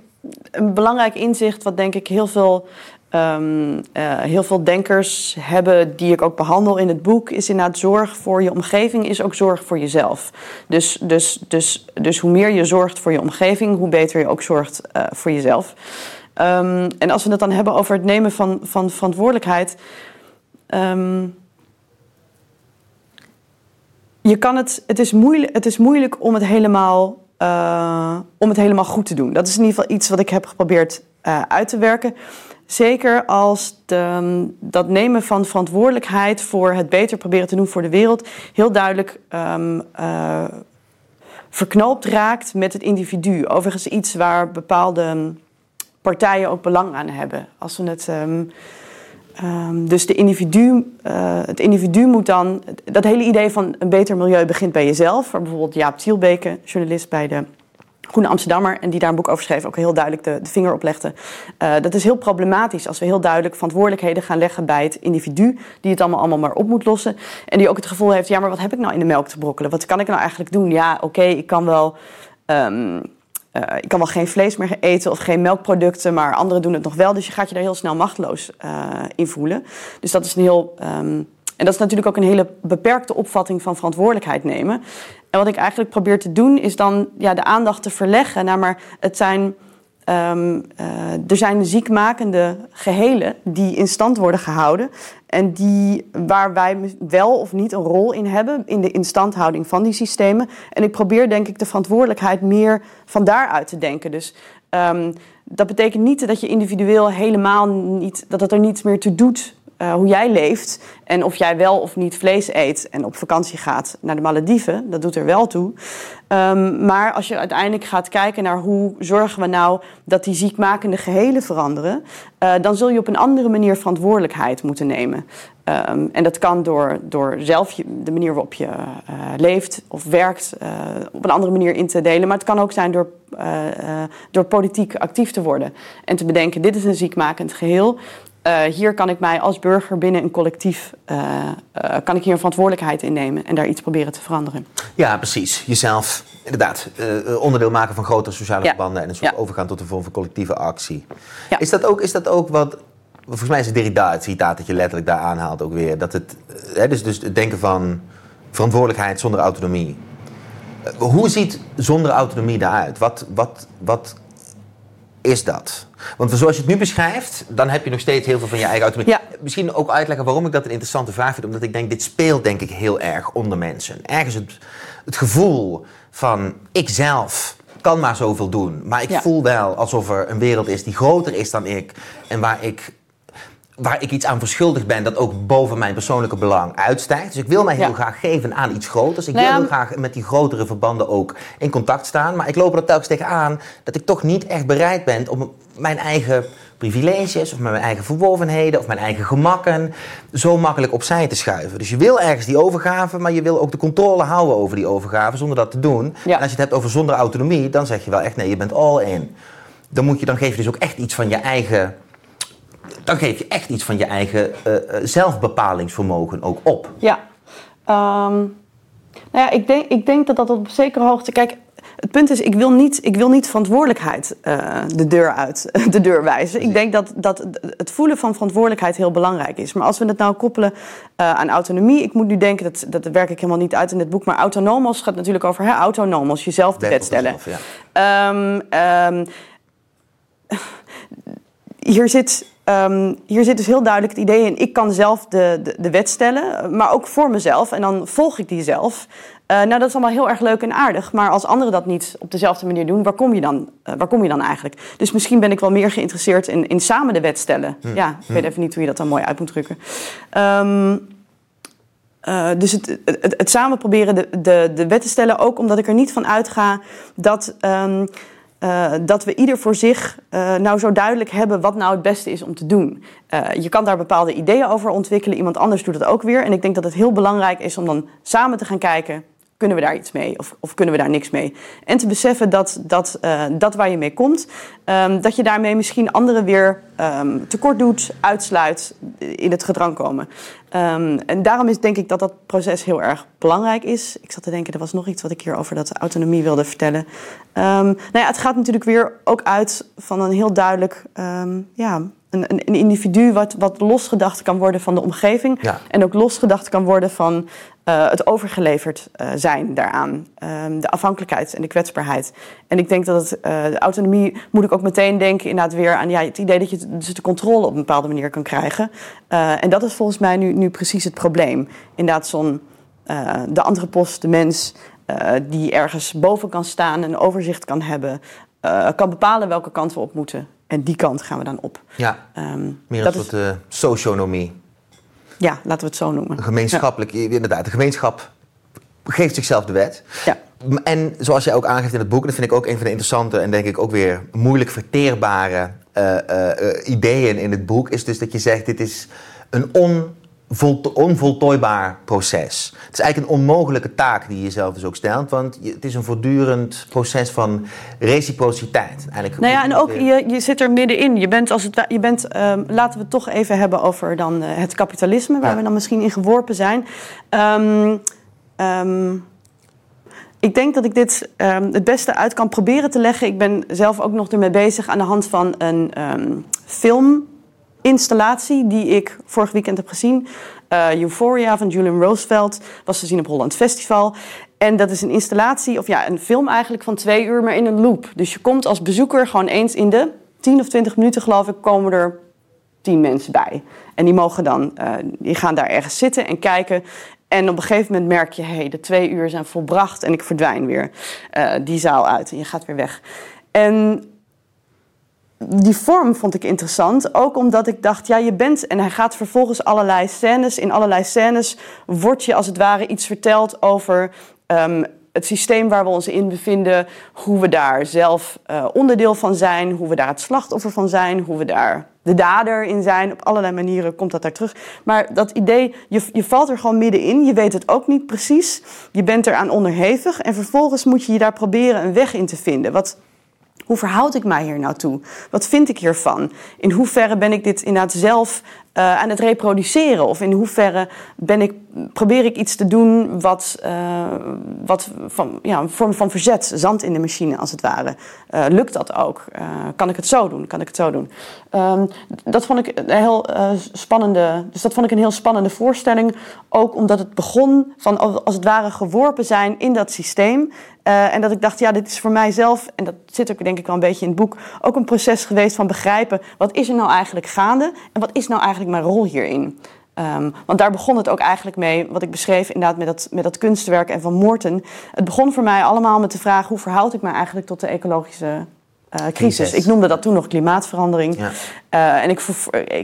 een belangrijk inzicht, wat denk ik heel veel Um, heel veel denkers hebben, die ik ook behandel in het boek, is inderdaad zorg voor je omgeving, is ook zorg voor jezelf. Dus, dus, dus, dus hoe meer je zorgt voor je omgeving, hoe beter je ook zorgt uh, voor jezelf. Um, en als we het dan hebben over het nemen van, van verantwoordelijkheid. Um, je kan het, het, is moeilijk, het is moeilijk om het, helemaal, uh, om het helemaal goed te doen. Dat is in ieder geval iets wat ik heb geprobeerd uh, uit te werken. Zeker als de, dat nemen van verantwoordelijkheid voor het beter proberen te doen voor de wereld heel duidelijk um, uh, verknoopt raakt met het individu. Overigens iets waar bepaalde partijen ook belang aan hebben. Als we het. Um, um, dus de individu, uh, het individu moet dan. Dat hele idee van een beter milieu begint bij jezelf. Waar bijvoorbeeld Jaap Tielbeke, journalist bij de Groene Amsterdammer, en die daar een boek over schreef, ook heel duidelijk de, de vinger op legde. Uh, dat is heel problematisch als we heel duidelijk verantwoordelijkheden gaan leggen bij het individu, die het allemaal, allemaal maar op moet lossen. En die ook het gevoel heeft, ja, maar wat heb ik nou in de melk te brokkelen? Wat kan ik nou eigenlijk doen? Ja, oké, ik kan wel. Um, uh, ik kan wel geen vlees meer eten of geen melkproducten, maar anderen doen het nog wel. Dus je gaat je daar heel snel machteloos uh, in voelen. Dus dat is een heel. Um, en dat is natuurlijk ook een hele beperkte opvatting van verantwoordelijkheid nemen. En wat ik eigenlijk probeer te doen, is dan ja, de aandacht te verleggen naar maar het zijn. Um, er zijn ziekmakende gehelen die in stand worden gehouden. En die, waar wij wel of niet een rol in hebben in de instandhouding van die systemen. En ik probeer denk ik de verantwoordelijkheid meer van daaruit te denken. Dus um, dat betekent niet dat je individueel helemaal niet, dat het er niets meer toe doet uh, hoe jij leeft en of jij wel of niet vlees eet en op vakantie gaat naar de Malediven. Dat doet er wel toe. Um, maar als je uiteindelijk gaat kijken naar hoe zorgen we nou dat die ziekmakende gehelen veranderen, uh, dan zul je op een andere manier verantwoordelijkheid moeten nemen. Um, en dat kan door, door zelf de manier waarop je uh, leeft of werkt op een andere manier in te delen. Maar het kan ook zijn door, door politiek actief te worden en te bedenken: dit is een ziekmakend geheel. Uh, hier kan ik mij als burger binnen een collectief uh, uh, kan ik hier een verantwoordelijkheid in nemen en daar iets proberen te veranderen. Ja, precies. Jezelf inderdaad onderdeel maken van grotere sociale ja. verbanden en een soort ja. overgaan tot een vorm van collectieve actie. Ja. Is, dat ook, is dat ook wat. Volgens mij is het Derrida het citaat dat je letterlijk daar aanhaalt ook weer. Dat het, hè, dus, dus het denken van verantwoordelijkheid zonder autonomie. Hoe ziet zonder autonomie daaruit? Wat, wat, wat is dat? Want zoals je het nu beschrijft, dan heb je nog steeds heel veel van je eigen autonomie. Ja. Misschien ook uitleggen waarom ik dat een interessante vraag vind. Omdat ik denk, dit speelt denk ik heel erg onder mensen. Ergens het, het gevoel van, ikzelf kan maar zoveel doen. Maar ik ja. voel wel alsof er een wereld is die groter is dan ik. En waar ik waar ik iets aan verschuldigd ben dat ook boven mijn persoonlijke belang uitstijgt. Dus ik wil mij heel ja. graag geven aan iets groters. Ik nou wil heel graag met die grotere verbanden ook in contact staan. Maar ik loop er telkens tegenaan dat ik toch niet echt bereid ben om mijn eigen privileges of mijn eigen verworvenheden of mijn eigen gemakken zo makkelijk opzij te schuiven. Dus je wil ergens die overgave, maar je wil ook de controle houden over die overgave zonder dat te doen. Ja. En als je het hebt over zonder autonomie, dan zeg je wel echt nee, je bent all in. Dan, moet je, dan geef je dus ook echt iets van je eigen dan geef je echt iets van je eigen uh, zelfbepalingsvermogen ook op. Ja. Um, nou ja, ik denk, ik denk dat dat op zekere hoogte. Kijk, het punt is, ik wil niet, ik wil niet verantwoordelijkheid uh, de deur uit, [LAUGHS] de deur wijzen. Ik denk dat, dat het voelen van verantwoordelijkheid heel belangrijk is. Maar als we het nou koppelen uh, aan autonomie, ik moet nu denken, dat, dat werk ik helemaal niet uit in dit boek, maar autonomos gaat natuurlijk over hè, autonomos, jezelf de wet stellen. Zelf, ja. um, um, [LAUGHS] hier zit Um, hier zit dus heel duidelijk het idee in: ik kan zelf de, de, de, wet stellen, maar ook voor mezelf. En dan volg ik die zelf. Uh, nou, dat is allemaal heel erg leuk en aardig. Maar als anderen dat niet op dezelfde manier doen, waar kom je dan, uh, waar kom je dan eigenlijk? Dus misschien ben ik wel meer geïnteresseerd in, in samen de wet stellen. Hm. Ja, ik hm. weet even niet hoe je dat dan mooi uit moet drukken. Um, uh, dus het, het, het, samen proberen de, de, de wet te stellen, ook omdat ik er niet van uitga dat, um, uh, dat we ieder voor zich uh, nou zo duidelijk hebben wat nou het beste is om te doen. je kan daar bepaalde ideeën over ontwikkelen, iemand anders doet het ook weer. En ik denk dat het heel belangrijk is om dan samen te gaan kijken kunnen we daar iets mee of, of, kunnen we daar niks mee? En te beseffen dat dat, uh, dat waar je mee komt, um, dat je daarmee misschien anderen weer um, tekort doet, uitsluit, in het gedrang komen. Um, en daarom is denk ik dat dat proces heel erg belangrijk is. Ik zat te denken, er was nog iets wat ik hier over dat autonomie wilde vertellen. nou ja, het gaat natuurlijk weer ook uit van een heel duidelijk ja, een, een, individu wat, wat losgedacht kan worden van de omgeving. Ja. En ook losgedacht kan worden van uh, het overgeleverd uh, zijn daaraan. Um, de afhankelijkheid en de kwetsbaarheid. En ik denk dat het, uh, de autonomie moet ik ook meteen denken inderdaad weer aan ja, het idee dat je dus de controle op een bepaalde manier kan krijgen. en dat is volgens mij nu, nu precies het probleem. Inderdaad, zo'n de andere post, de mens, die ergens boven kan staan, een overzicht kan hebben, kan bepalen welke kant we op moeten. En die kant gaan we dan op. Ja, um, meer een soort is... socionomie. Ja, laten we het zo noemen. Gemeenschappelijk, inderdaad. De gemeenschap geeft zichzelf de wet. Ja. En zoals jij ook aangeeft in het boek, dat vind ik ook een van de interessante en denk ik ook weer moeilijk verteerbare uh, uh, ideeën in het boek, is dus dat je zegt: dit is een on onvoltooibaar proces. Het is eigenlijk een onmogelijke taak die je zelf dus ook stelt, want het is een voortdurend proces van reciprociteit. Eigenlijk nou ja, en ook je, je zit er middenin. Je bent, als het, je bent um, laten we het toch even hebben over dan, uh, het kapitalisme, waar we dan misschien in geworpen zijn. Um, um, ik denk dat ik dit het beste uit kan proberen te leggen. Ik ben zelf ook nog ermee bezig aan de hand van een film installatie die ik vorig weekend heb gezien. Uh, Euphoria van Julian Roosevelt was te zien op Holland Festival. En dat is een installatie, of ja, een film eigenlijk van twee uur, maar in een loop. Dus je komt als bezoeker gewoon eens in de 10 of 20 minuten, geloof ik, komen er tien mensen bij. En die mogen dan, uh, die gaan daar ergens zitten en kijken. En op een gegeven moment merk je, hé, hey, de twee uur zijn volbracht en ik verdwijn weer uh, die zaal uit en je gaat weer weg. En die vorm vond ik interessant. Ook omdat ik dacht, ja, je bent. En hij gaat vervolgens allerlei scènes. In allerlei scènes wordt je als het ware iets verteld over. Um, het systeem waar we ons in bevinden, hoe we daar zelf uh, onderdeel van zijn, hoe we daar het slachtoffer van zijn, hoe we daar de dader in zijn. Op allerlei manieren komt dat daar terug. Maar dat idee, je, je valt er gewoon middenin, je weet het ook niet precies, je bent eraan onderhevig en vervolgens moet je je daar proberen een weg in te vinden. Wat hoe verhoud ik mij hier nou toe? Wat vind ik hiervan? In hoeverre ben ik dit inderdaad zelf uh, aan het reproduceren? Of in hoeverre ben ik, probeer ik iets te doen wat, uh, wat van, ja, een vorm van verzet, zand in de machine als het ware. Uh, lukt dat ook? kan ik het zo doen? Kan ik het zo doen? Um, dat vond ik een heel spannende. Dus dat vond ik een heel spannende voorstelling. Ook omdat het begon van als het ware geworpen zijn in dat systeem. En dat ik dacht, ja, dit is voor mijzelf, en dat zit ook denk ik wel een beetje in het boek, ook een proces geweest van begrijpen, wat is er nou eigenlijk gaande en wat is nou eigenlijk mijn rol hierin? Um, want daar begon het ook eigenlijk mee, wat ik beschreef inderdaad met dat, met dat kunstwerk en van Morten. Het begon voor mij allemaal met de vraag, hoe verhoud ik me eigenlijk tot de ecologische uh, crisis. Ik noemde dat toen nog klimaatverandering. Ja. Uh, en ik,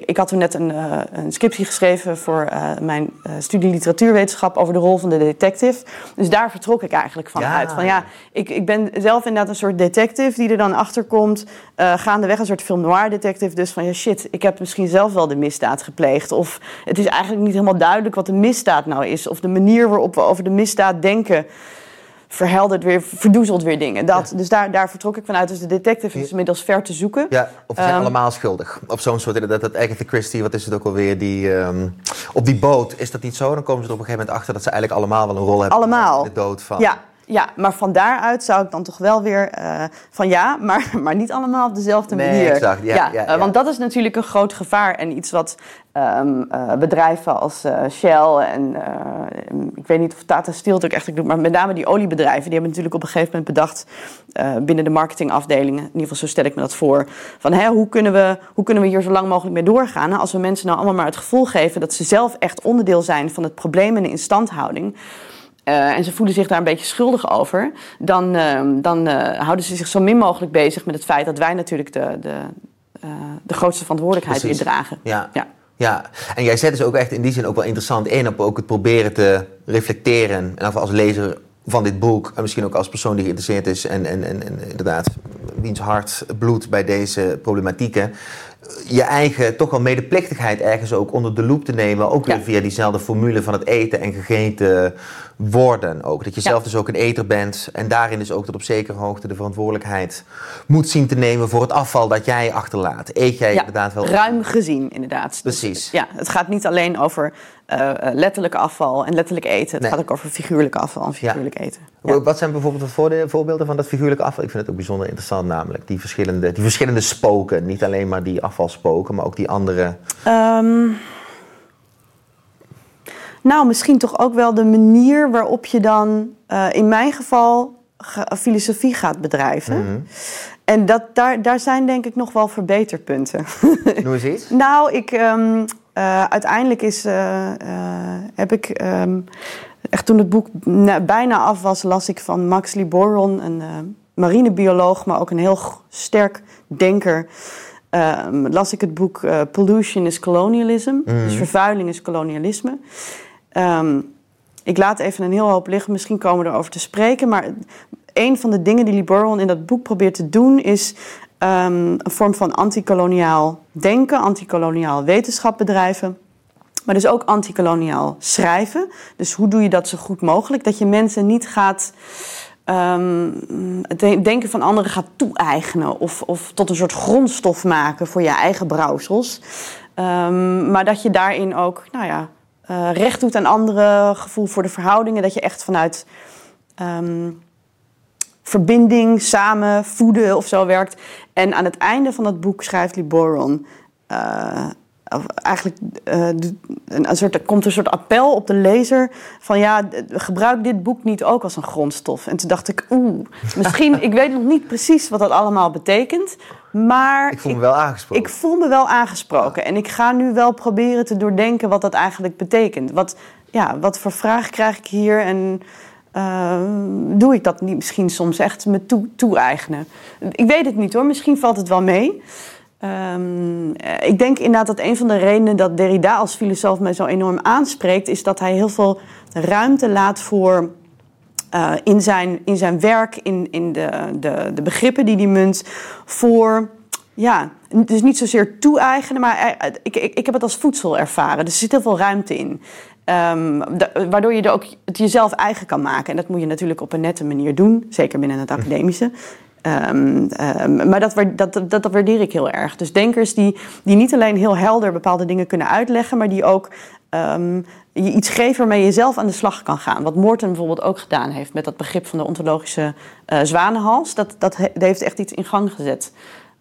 ik, had toen net een, uh, een scriptie geschreven voor mijn studie literatuurwetenschap over de rol van de detective. Dus daar vertrok ik eigenlijk van uit. Van ja, ik, ik ben zelf inderdaad een soort detective die er dan achter komt. gaandeweg een soort film noir detective. Dus van ja, shit, ik heb misschien zelf wel de misdaad gepleegd. Of het is eigenlijk niet helemaal duidelijk wat de misdaad nou is. Of de manier waarop we over de misdaad denken verheldert weer, verdoezelt weer dingen. Dat, Dus daar, daar vertrok ik vanuit. Dus de detective is inmiddels ver te zoeken. Ja, of ze zijn um, allemaal schuldig. Of zo'n soort, dat, dat Agatha Christie, wat is het ook alweer, die, um, op die boot, is dat niet zo? Dan komen ze er op een gegeven moment achter dat ze eigenlijk allemaal wel een rol hebben. Allemaal. In de dood van... Ja, ja, maar van daaruit zou ik dan toch wel weer uh, van ja, [LAUGHS] maar, maar niet allemaal op dezelfde nee, manier. Exact, ja, ja, ja, ja. Uh, want dat is natuurlijk een groot gevaar en iets wat um, uh, bedrijven als Shell en ik weet niet of Tata Steel het ook echt doet, maar met name die oliebedrijven, die hebben natuurlijk op een gegeven moment bedacht binnen de marketingafdelingen, in ieder geval zo stel ik me dat voor, van hè, hoe, kunnen we, hoe kunnen we hier zo lang mogelijk mee doorgaan als we mensen nou allemaal maar het gevoel geven dat ze zelf echt onderdeel zijn van het probleem en de instandhouding. Uh, en ze voelen zich daar een beetje schuldig over, dan, uh, dan uh, houden ze zich zo min mogelijk bezig met het feit dat wij natuurlijk de, de, de grootste verantwoordelijkheid weer dragen. Ja. ja. Ja, en jij zet dus ook echt in die zin ook wel interessant in op ook het proberen te reflecteren. En als lezer van dit boek, en misschien ook als persoon die geïnteresseerd is en, en, en, en inderdaad wiens hart bloedt bij deze problematieken, je eigen toch wel medeplichtigheid ergens ook onder de loep te nemen. Ook weer via diezelfde formule van het eten en gegeten worden ook. Dat je zelf dus ook een eter bent en daarin dus ook tot op zekere hoogte de verantwoordelijkheid moet zien te nemen voor het afval dat jij achterlaat. Eet jij inderdaad wel... ruim gezien inderdaad. Dus, Precies. ja, het gaat niet alleen over uh, letterlijk afval en letterlijk eten. Het gaat ook over figuurlijk afval en figuurlijk eten. Wat zijn bijvoorbeeld de voorbeelden van dat figuurlijk afval? Ik vind het ook bijzonder interessant namelijk. Die verschillende, die verschillende spoken. Niet alleen maar die afvalspoken, maar ook die andere... Ehm, nou, misschien toch ook wel de manier waarop je dan, uh, in mijn geval, filosofie gaat bedrijven. Mhm. En dat, daar, daar zijn denk ik nog wel verbeterpunten. [LAUGHS] Noem eens iets. nou, ik, um, uh, uiteindelijk is, uh, heb ik, um, echt toen het boek bijna af was, las ik van Max Liboron, een marinebioloog, maar ook een heel sterk denker. Um, las ik het boek Pollution is Colonialism, mhm. dus vervuiling is kolonialisme. Um, ik laat even een heel hoop liggen, misschien komen we erover te spreken. Maar een van de dingen die Liboron in dat boek probeert te doen is um, een vorm van antikoloniaal denken, antikoloniaal wetenschap bedrijven. Maar dus ook antikoloniaal schrijven. Dus hoe doe je dat zo goed mogelijk? Dat je mensen niet gaat het denken van anderen gaat toe-eigenen of, of tot een soort grondstof maken voor je eigen brouwsels. Maar dat je daarin ook, nou ja, uh, recht doet aan anderen, gevoel voor de verhoudingen. Dat je echt vanuit um, verbinding, samen, voeden of zo werkt. En aan het einde van dat boek schrijft Liboron... Uh, eigenlijk uh, een soort, er komt een soort appel op de lezer van ja, gebruik dit boek niet ook als een grondstof. En toen dacht ik, oeh, [LAUGHS] misschien, ik weet nog niet precies wat dat allemaal betekent, maar... Ik voel me wel aangesproken. Ik voel me wel aangesproken en ik ga nu wel proberen te doordenken wat dat eigenlijk betekent. Wat, ja, wat voor vraag krijg ik hier en uh, doe ik dat niet misschien soms echt me toe-eigenen? ik weet het niet hoor, misschien valt het wel mee. Um, ik denk inderdaad dat een van de redenen dat Derrida als filosoof mij zo enorm aanspreekt, is dat hij heel veel ruimte laat voor uh, in, zijn, in zijn werk, in, in de, de, de begrippen die hij munt, voor ja, dus niet zozeer toe-eigenen, maar ik, ik, ik heb het als voedsel ervaren. Dus er zit heel veel ruimte in. Um, waardoor je er ook het jezelf eigen kan maken. En dat moet je natuurlijk op een nette manier doen, zeker binnen het academische. Um, um, maar dat, dat, dat, dat, waardeer ik heel erg. Dus denkers die, die niet alleen heel helder bepaalde dingen kunnen uitleggen, maar die ook um, je iets geven waarmee je zelf aan de slag kan gaan. Wat Morten bijvoorbeeld ook gedaan heeft met dat begrip van de ontologische uh, zwanenhals. Dat, dat, heeft echt iets in gang gezet.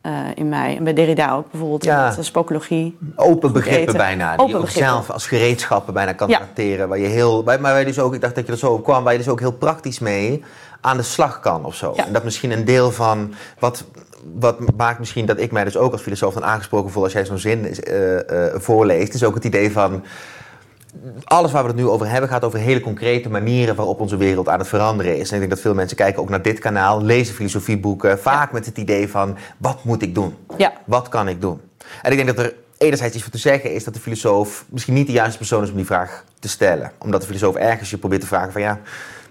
Uh, in mij. En bij Derrida ook bijvoorbeeld. Ja. Met spokologie. Open begrippen bijna. Die je zelf als gereedschappen bijna kan ja. Waar je heel, maar waar je dus ook, ik dacht dat je er zo op kwam, waar je dus ook heel praktisch mee aan de slag kan of zo. En dat misschien een deel van wat, wat maakt misschien dat ik mij dus ook als filosoof dan aangesproken voel als jij zo'n zin uh, uh, voorleest, is ook het idee van alles waar we het nu over hebben gaat over hele concrete manieren waarop onze wereld aan het veranderen is. En ik denk dat veel mensen kijken ook naar dit kanaal, lezen filosofieboeken, vaak met het idee van wat moet ik doen? Ja. Wat kan ik doen? En ik denk dat er enerzijds iets voor te zeggen is dat de filosoof misschien niet de juiste persoon is om die vraag te stellen. Omdat de filosoof ergens je probeert te vragen van ja,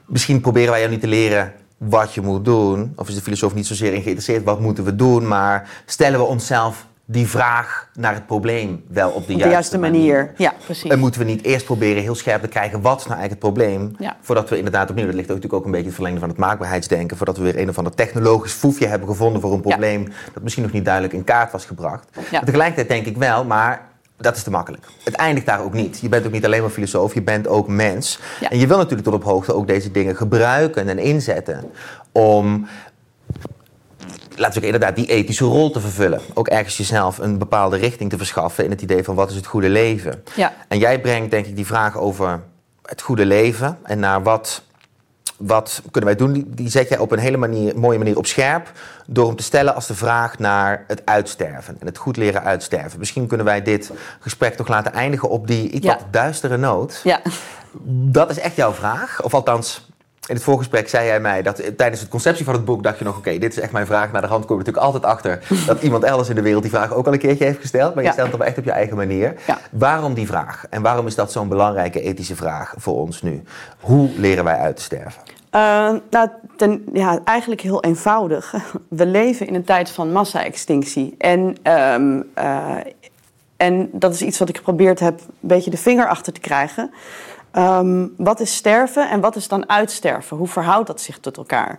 misschien proberen wij jou niet te leren wat je moet doen. Of is de filosoof niet zozeer in geïnteresseerd wat moeten we doen, maar stellen we onszelf die vraag naar het probleem wel op de, op juiste, manier. Ja, precies. En moeten we niet eerst proberen heel scherp te krijgen wat is nou eigenlijk het probleem, ja. voordat we inderdaad opnieuw, dat ligt natuurlijk ook een beetje het verlengde van het maakbaarheidsdenken, voordat we weer een of ander technologisch foefje hebben gevonden voor een probleem dat misschien nog niet duidelijk in kaart was gebracht. Ja. Tegelijkertijd denk ik wel, maar dat is te makkelijk. Het eindigt daar ook niet. Je bent ook niet alleen maar filosoof, je bent ook mens. En je wil natuurlijk tot op hoogte ook deze dingen gebruiken en inzetten om laten we inderdaad die ethische rol te vervullen. Ook ergens jezelf een bepaalde richting te verschaffen in het idee van wat is het goede leven. Ja. En jij brengt denk ik die vraag over het goede leven en naar wat, wat kunnen wij doen, die, die zet jij op een hele manier, mooie manier op scherp door hem te stellen als de vraag naar het uitsterven en het goed leren uitsterven. Misschien kunnen wij dit gesprek toch laten eindigen op die iets wat duistere noot. Ja. Dat is echt jouw vraag, of althans in het voorgesprek zei jij mij dat tijdens het conceptie van het boek dacht je nog: oké, dit is echt mijn vraag. Naar de hand kom je natuurlijk altijd achter [LAUGHS] dat iemand elders in de wereld die vraag ook al een keertje heeft gesteld. Maar je stelt het echt op je eigen manier. Waarom die vraag? En waarom is dat zo'n belangrijke ethische vraag voor ons nu? Hoe leren wij uit te sterven? Uh, nou, ten, ja, eigenlijk heel eenvoudig. [LAUGHS] We leven in een tijd van massa-extinctie. En, um, uh, en dat is iets wat ik geprobeerd heb een beetje de vinger achter te krijgen. Um, wat is sterven en wat is dan uitsterven? Hoe verhoudt dat zich tot elkaar?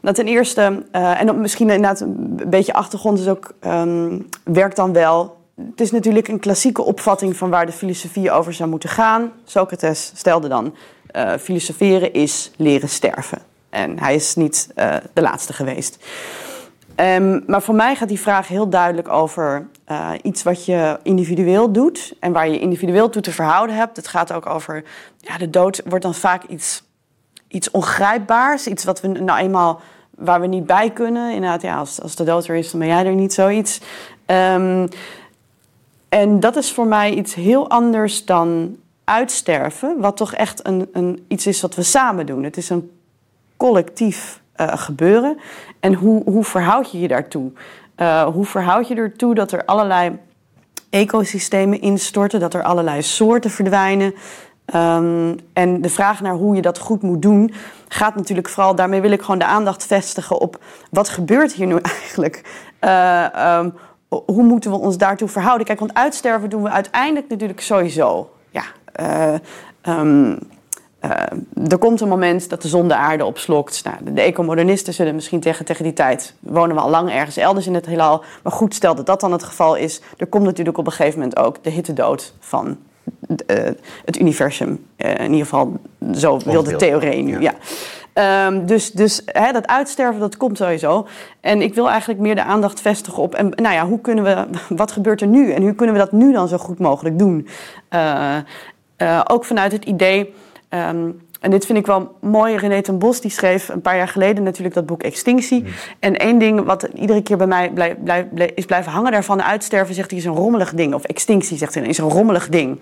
Nou, ten eerste, uh, en misschien inderdaad een beetje achtergrond is ook, um, werkt dan wel. Het is natuurlijk een klassieke opvatting van waar de filosofie over zou moeten gaan. Socrates stelde dan, uh, filosoferen is leren sterven. En hij is niet uh, de laatste geweest. Um, maar voor mij gaat die vraag heel duidelijk over uh, iets wat je individueel doet en waar je individueel toe te verhouden hebt. Het gaat ook over, ja, de dood wordt dan vaak iets, iets ongrijpbaars, iets wat we nou eenmaal waar we niet bij kunnen. Inderdaad, ja, als, als de dood er is, dan ben jij er niet zoiets. Um, en dat is voor mij iets heel anders dan uitsterven, wat toch echt een, een, iets is wat we samen doen. Het is een collectief uh, gebeuren. En hoe, hoe verhoud je je daartoe? Uh, hoe verhoud je ertoe dat er allerlei ecosystemen instorten, dat er allerlei soorten verdwijnen? Um, en de vraag naar hoe je dat goed moet doen, gaat natuurlijk vooral, daarmee wil ik gewoon de aandacht vestigen op wat gebeurt hier nu [LAUGHS] eigenlijk? Uh, um, hoe moeten we ons daartoe verhouden? Kijk, want uitsterven doen we uiteindelijk natuurlijk sowieso. Ja, uh, um, uh, er komt een moment dat de zon de aarde opslokt. Nou, de, de ecomodernisten zullen misschien tegen, tegen die tijd... wonen we al lang ergens elders in het heelal. Maar goed, stel dat dat dan het geval is... er komt natuurlijk op een gegeven moment ook de hittedood van uh, het universum. Uh, in ieder geval, zo wil de theorie nu. Ja. ja. Um, dus dus hè, dat uitsterven, dat komt sowieso. En ik wil eigenlijk meer de aandacht vestigen op... En, nou ja, hoe kunnen we, [LAUGHS] wat gebeurt er nu? En hoe kunnen we dat nu dan zo goed mogelijk doen? Uh, ook vanuit het idee... Um, en dit vind ik wel mooi. René ten Bos die schreef een paar jaar geleden natuurlijk dat boek Extinctie. Mm. En één ding wat iedere keer bij mij is blijven hangen daarvan. Uitsterven zegt hij is een rommelig ding. Of extinctie zegt hij is een rommelig ding.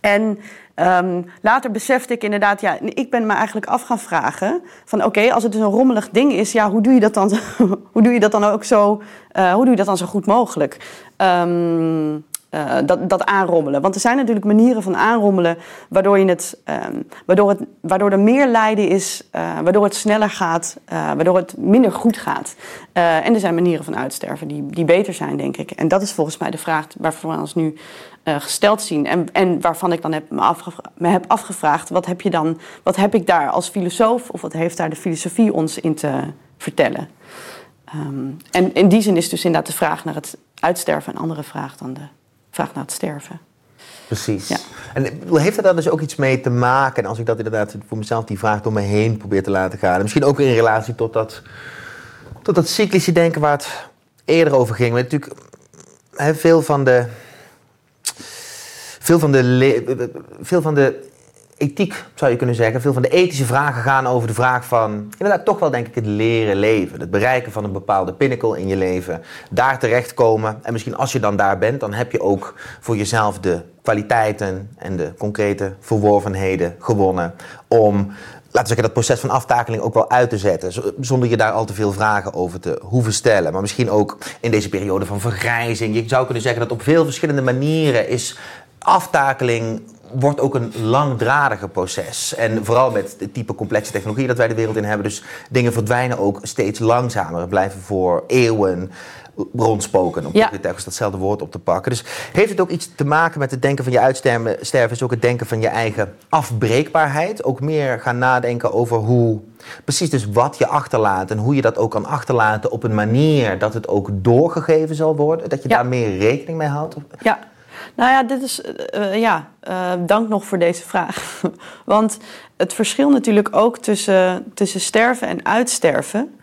En um, later besefte ik inderdaad, ja, ik ben me eigenlijk af gaan vragen van oké, okay, als het dus een rommelig ding is, ja, hoe doe je dat dan, [LAUGHS] hoe doe je dat dan ook zo, uh, hoe doe je dat dan zo goed mogelijk? Um, uh, dat, dat aanrommelen. Want er zijn natuurlijk manieren van aanrommelen waardoor, je het, um, waardoor, het, waardoor er meer lijden is, uh, waardoor het sneller gaat, uh, waardoor het minder goed gaat. en er zijn manieren van uitsterven die, die beter zijn, denk ik. En dat is volgens mij de vraag waarvoor we ons nu gesteld zien. En, en waarvan ik dan heb me, heb afgevraagd, wat heb, je dan, wat heb ik daar als filosoof of wat heeft daar de filosofie ons in te vertellen? Um, en in die zin is dus inderdaad de vraag naar het uitsterven een andere vraag dan de vraag naar het sterven. Precies. Ja. En heeft er daar dus ook iets mee te maken? En als ik dat inderdaad voor mezelf die vraag door me heen probeer te laten gaan. En misschien ook in relatie tot dat, tot dat cyclische denken waar het eerder over ging. Maar natuurlijk he, veel van de. Veel van de, veel van de ethiek, zou je kunnen zeggen. Veel van de ethische vragen gaan over de vraag van, inderdaad toch wel denk ik het leren leven. Het bereiken van een bepaalde pinnacle in je leven. Daar terechtkomen. En misschien als je dan daar bent, dan heb je ook voor jezelf de kwaliteiten en de concrete verworvenheden gewonnen. Om, laten we zeggen, dat proces van aftakeling ook wel uit te zetten. Zonder je daar al te veel vragen over te hoeven stellen. Maar misschien ook in deze periode van vergrijzing. Je zou kunnen zeggen dat op veel verschillende manieren is aftakeling wordt ook een langdradige proces. En vooral met het type complexe technologie dat wij de wereld in hebben. Dus dingen verdwijnen ook steeds langzamer. Blijven voor eeuwen rondspoken. Om ja. datzelfde woord op te pakken. Dus heeft het ook iets te maken met het denken van je uitsterven? Sterven, is ook het denken van je eigen afbreekbaarheid. Ook meer gaan nadenken over hoe. Precies, dus wat je achterlaat en hoe je dat ook kan achterlaten op een manier dat het ook doorgegeven zal worden. Dat je ja. daar meer rekening mee houdt. Ja, nou ja, dit is, uh, ja, uh, dank nog voor deze vraag. [LAUGHS] Want het verschil natuurlijk ook tussen, tussen sterven en uitsterven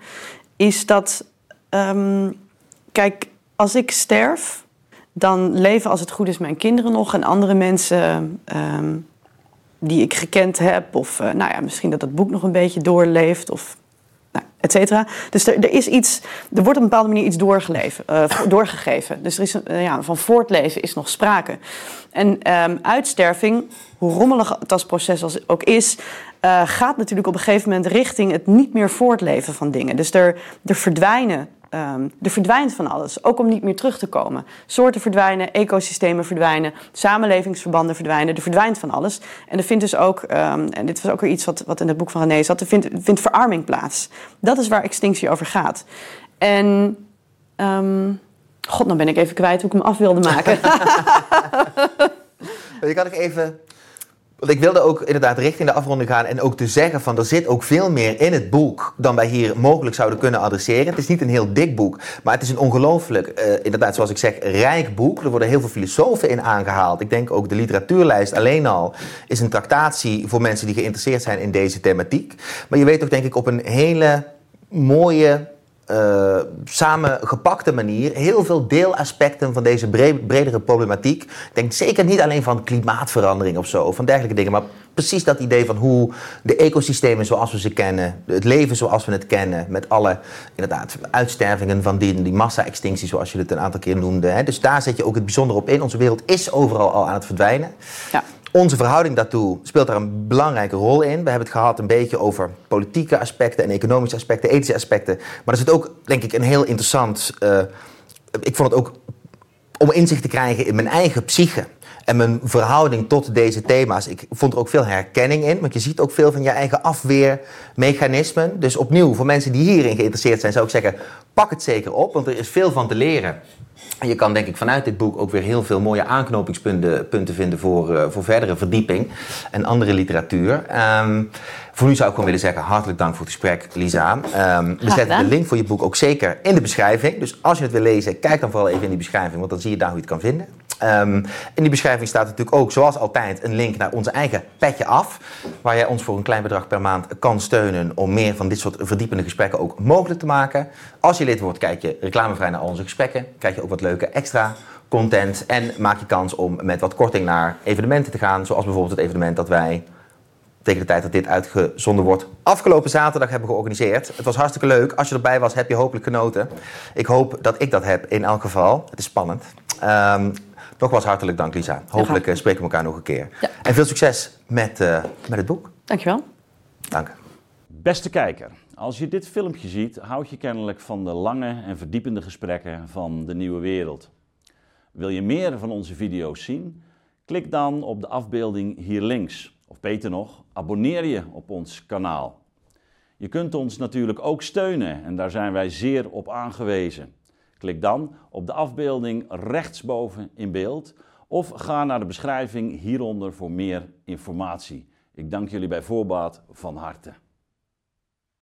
is dat, um, kijk, als ik sterf, dan leven als het goed is mijn kinderen nog en andere mensen um, die ik gekend heb. Of nou ja, misschien dat het boek nog een beetje doorleeft. Of et cetera. Dus er, er, is iets, er wordt op een bepaalde manier iets uh, doorgegeven. Dus er is een, ja, van voortleven is nog sprake. En um, uitsterving, hoe rommelig het als proces als ook is, uh, gaat natuurlijk op een gegeven moment richting het niet meer voortleven van dingen. Dus er, er verdwijnen Um, er verdwijnt van alles, ook om niet meer terug te komen. Soorten verdwijnen, ecosystemen verdwijnen, samenlevingsverbanden verdwijnen, er verdwijnt van alles. En er vindt dus ook, um, en dit was ook weer iets wat, wat in het boek van René zat, er vindt, vindt verarming plaats. Dat is waar extinctie over gaat. En, um, god, nou ben ik even kwijt hoe ik hem af wilde maken. [LAUGHS] Je kan ik even want ik wilde ook inderdaad richting de afronding gaan en ook te zeggen van er zit ook veel meer in het boek dan wij hier mogelijk zouden kunnen adresseren. Het is niet een heel dik boek, maar het is een ongelooflijk, uh, inderdaad zoals ik zeg, rijk boek. Er worden heel veel filosofen in aangehaald. Ik denk ook de literatuurlijst alleen al is een tractatie voor mensen die geïnteresseerd zijn in deze thematiek. Maar je weet ook denk ik op een hele mooie, uh, samengepakte manier heel veel deelaspecten van deze bredere problematiek. Denk zeker niet alleen van klimaatverandering of zo, van dergelijke dingen, maar precies dat idee van hoe de ecosystemen zoals we ze kennen, het leven zoals we het kennen, met alle inderdaad, uitstervingen van die, die massa-extinctie, zoals je het een aantal keer noemde. Hè. Dus daar zet je ook het bijzonder op in. Onze wereld is overal al aan het verdwijnen. Ja. Onze verhouding daartoe speelt daar een belangrijke rol in. We hebben het gehad een beetje over politieke aspecten en economische aspecten, ethische aspecten. Maar er zit ook, denk ik, een heel interessant. Uh, ik vond het ook om inzicht te krijgen in mijn eigen psyche. En mijn verhouding tot deze thema's. Ik vond er ook veel herkenning in. Want je ziet ook veel van je eigen afweermechanismen. Dus opnieuw, voor mensen die hierin geïnteresseerd zijn, zou ik zeggen: pak het zeker op. Want er is veel van te leren. Je kan denk ik vanuit dit boek ook weer heel veel mooie aanknopingspunten punten vinden voor, uh, voor verdere verdieping en andere literatuur. Um, voor nu zou ik gewoon willen zeggen, hartelijk dank voor het gesprek, Lisa. Um, we zetten de link voor je boek ook zeker in de beschrijving. Dus als je het wil lezen, kijk dan vooral even in die beschrijving, want dan zie je daar hoe je het kan vinden. Um, in die beschrijving staat natuurlijk ook, zoals altijd, een link naar onze eigen petje af. Waar jij ons voor een klein bedrag per maand kan steunen om meer van dit soort verdiepende gesprekken ook mogelijk te maken. Als je lid wordt, kijk je reclamevrij naar al onze gesprekken. Krijg je ook wat leuke extra content. En maak je kans om met wat korting naar evenementen te gaan. Zoals bijvoorbeeld het evenement dat wij tegen de tijd dat dit uitgezonden wordt, afgelopen zaterdag hebben georganiseerd. Het was hartstikke leuk. Als je erbij was, heb je hopelijk genoten. Ik hoop dat ik dat heb in elk geval. Het is spannend. Um, Nogmaals hartelijk dank, Lisa. Hopelijk uh, spreken we elkaar nog een keer. Ja. En veel succes met, uh, met het boek. Dankjewel. Dank. Beste kijker, als je dit filmpje ziet, houd je kennelijk van de lange en verdiepende gesprekken van de nieuwe wereld. Wil je meer van onze video's zien? Klik dan op de afbeelding hier links. Of beter nog, abonneer je op ons kanaal. Je kunt ons natuurlijk ook steunen en daar zijn wij zeer op aangewezen. Klik dan op de afbeelding rechtsboven in beeld of ga naar de beschrijving hieronder voor meer informatie. Ik dank jullie bij voorbaat van harte.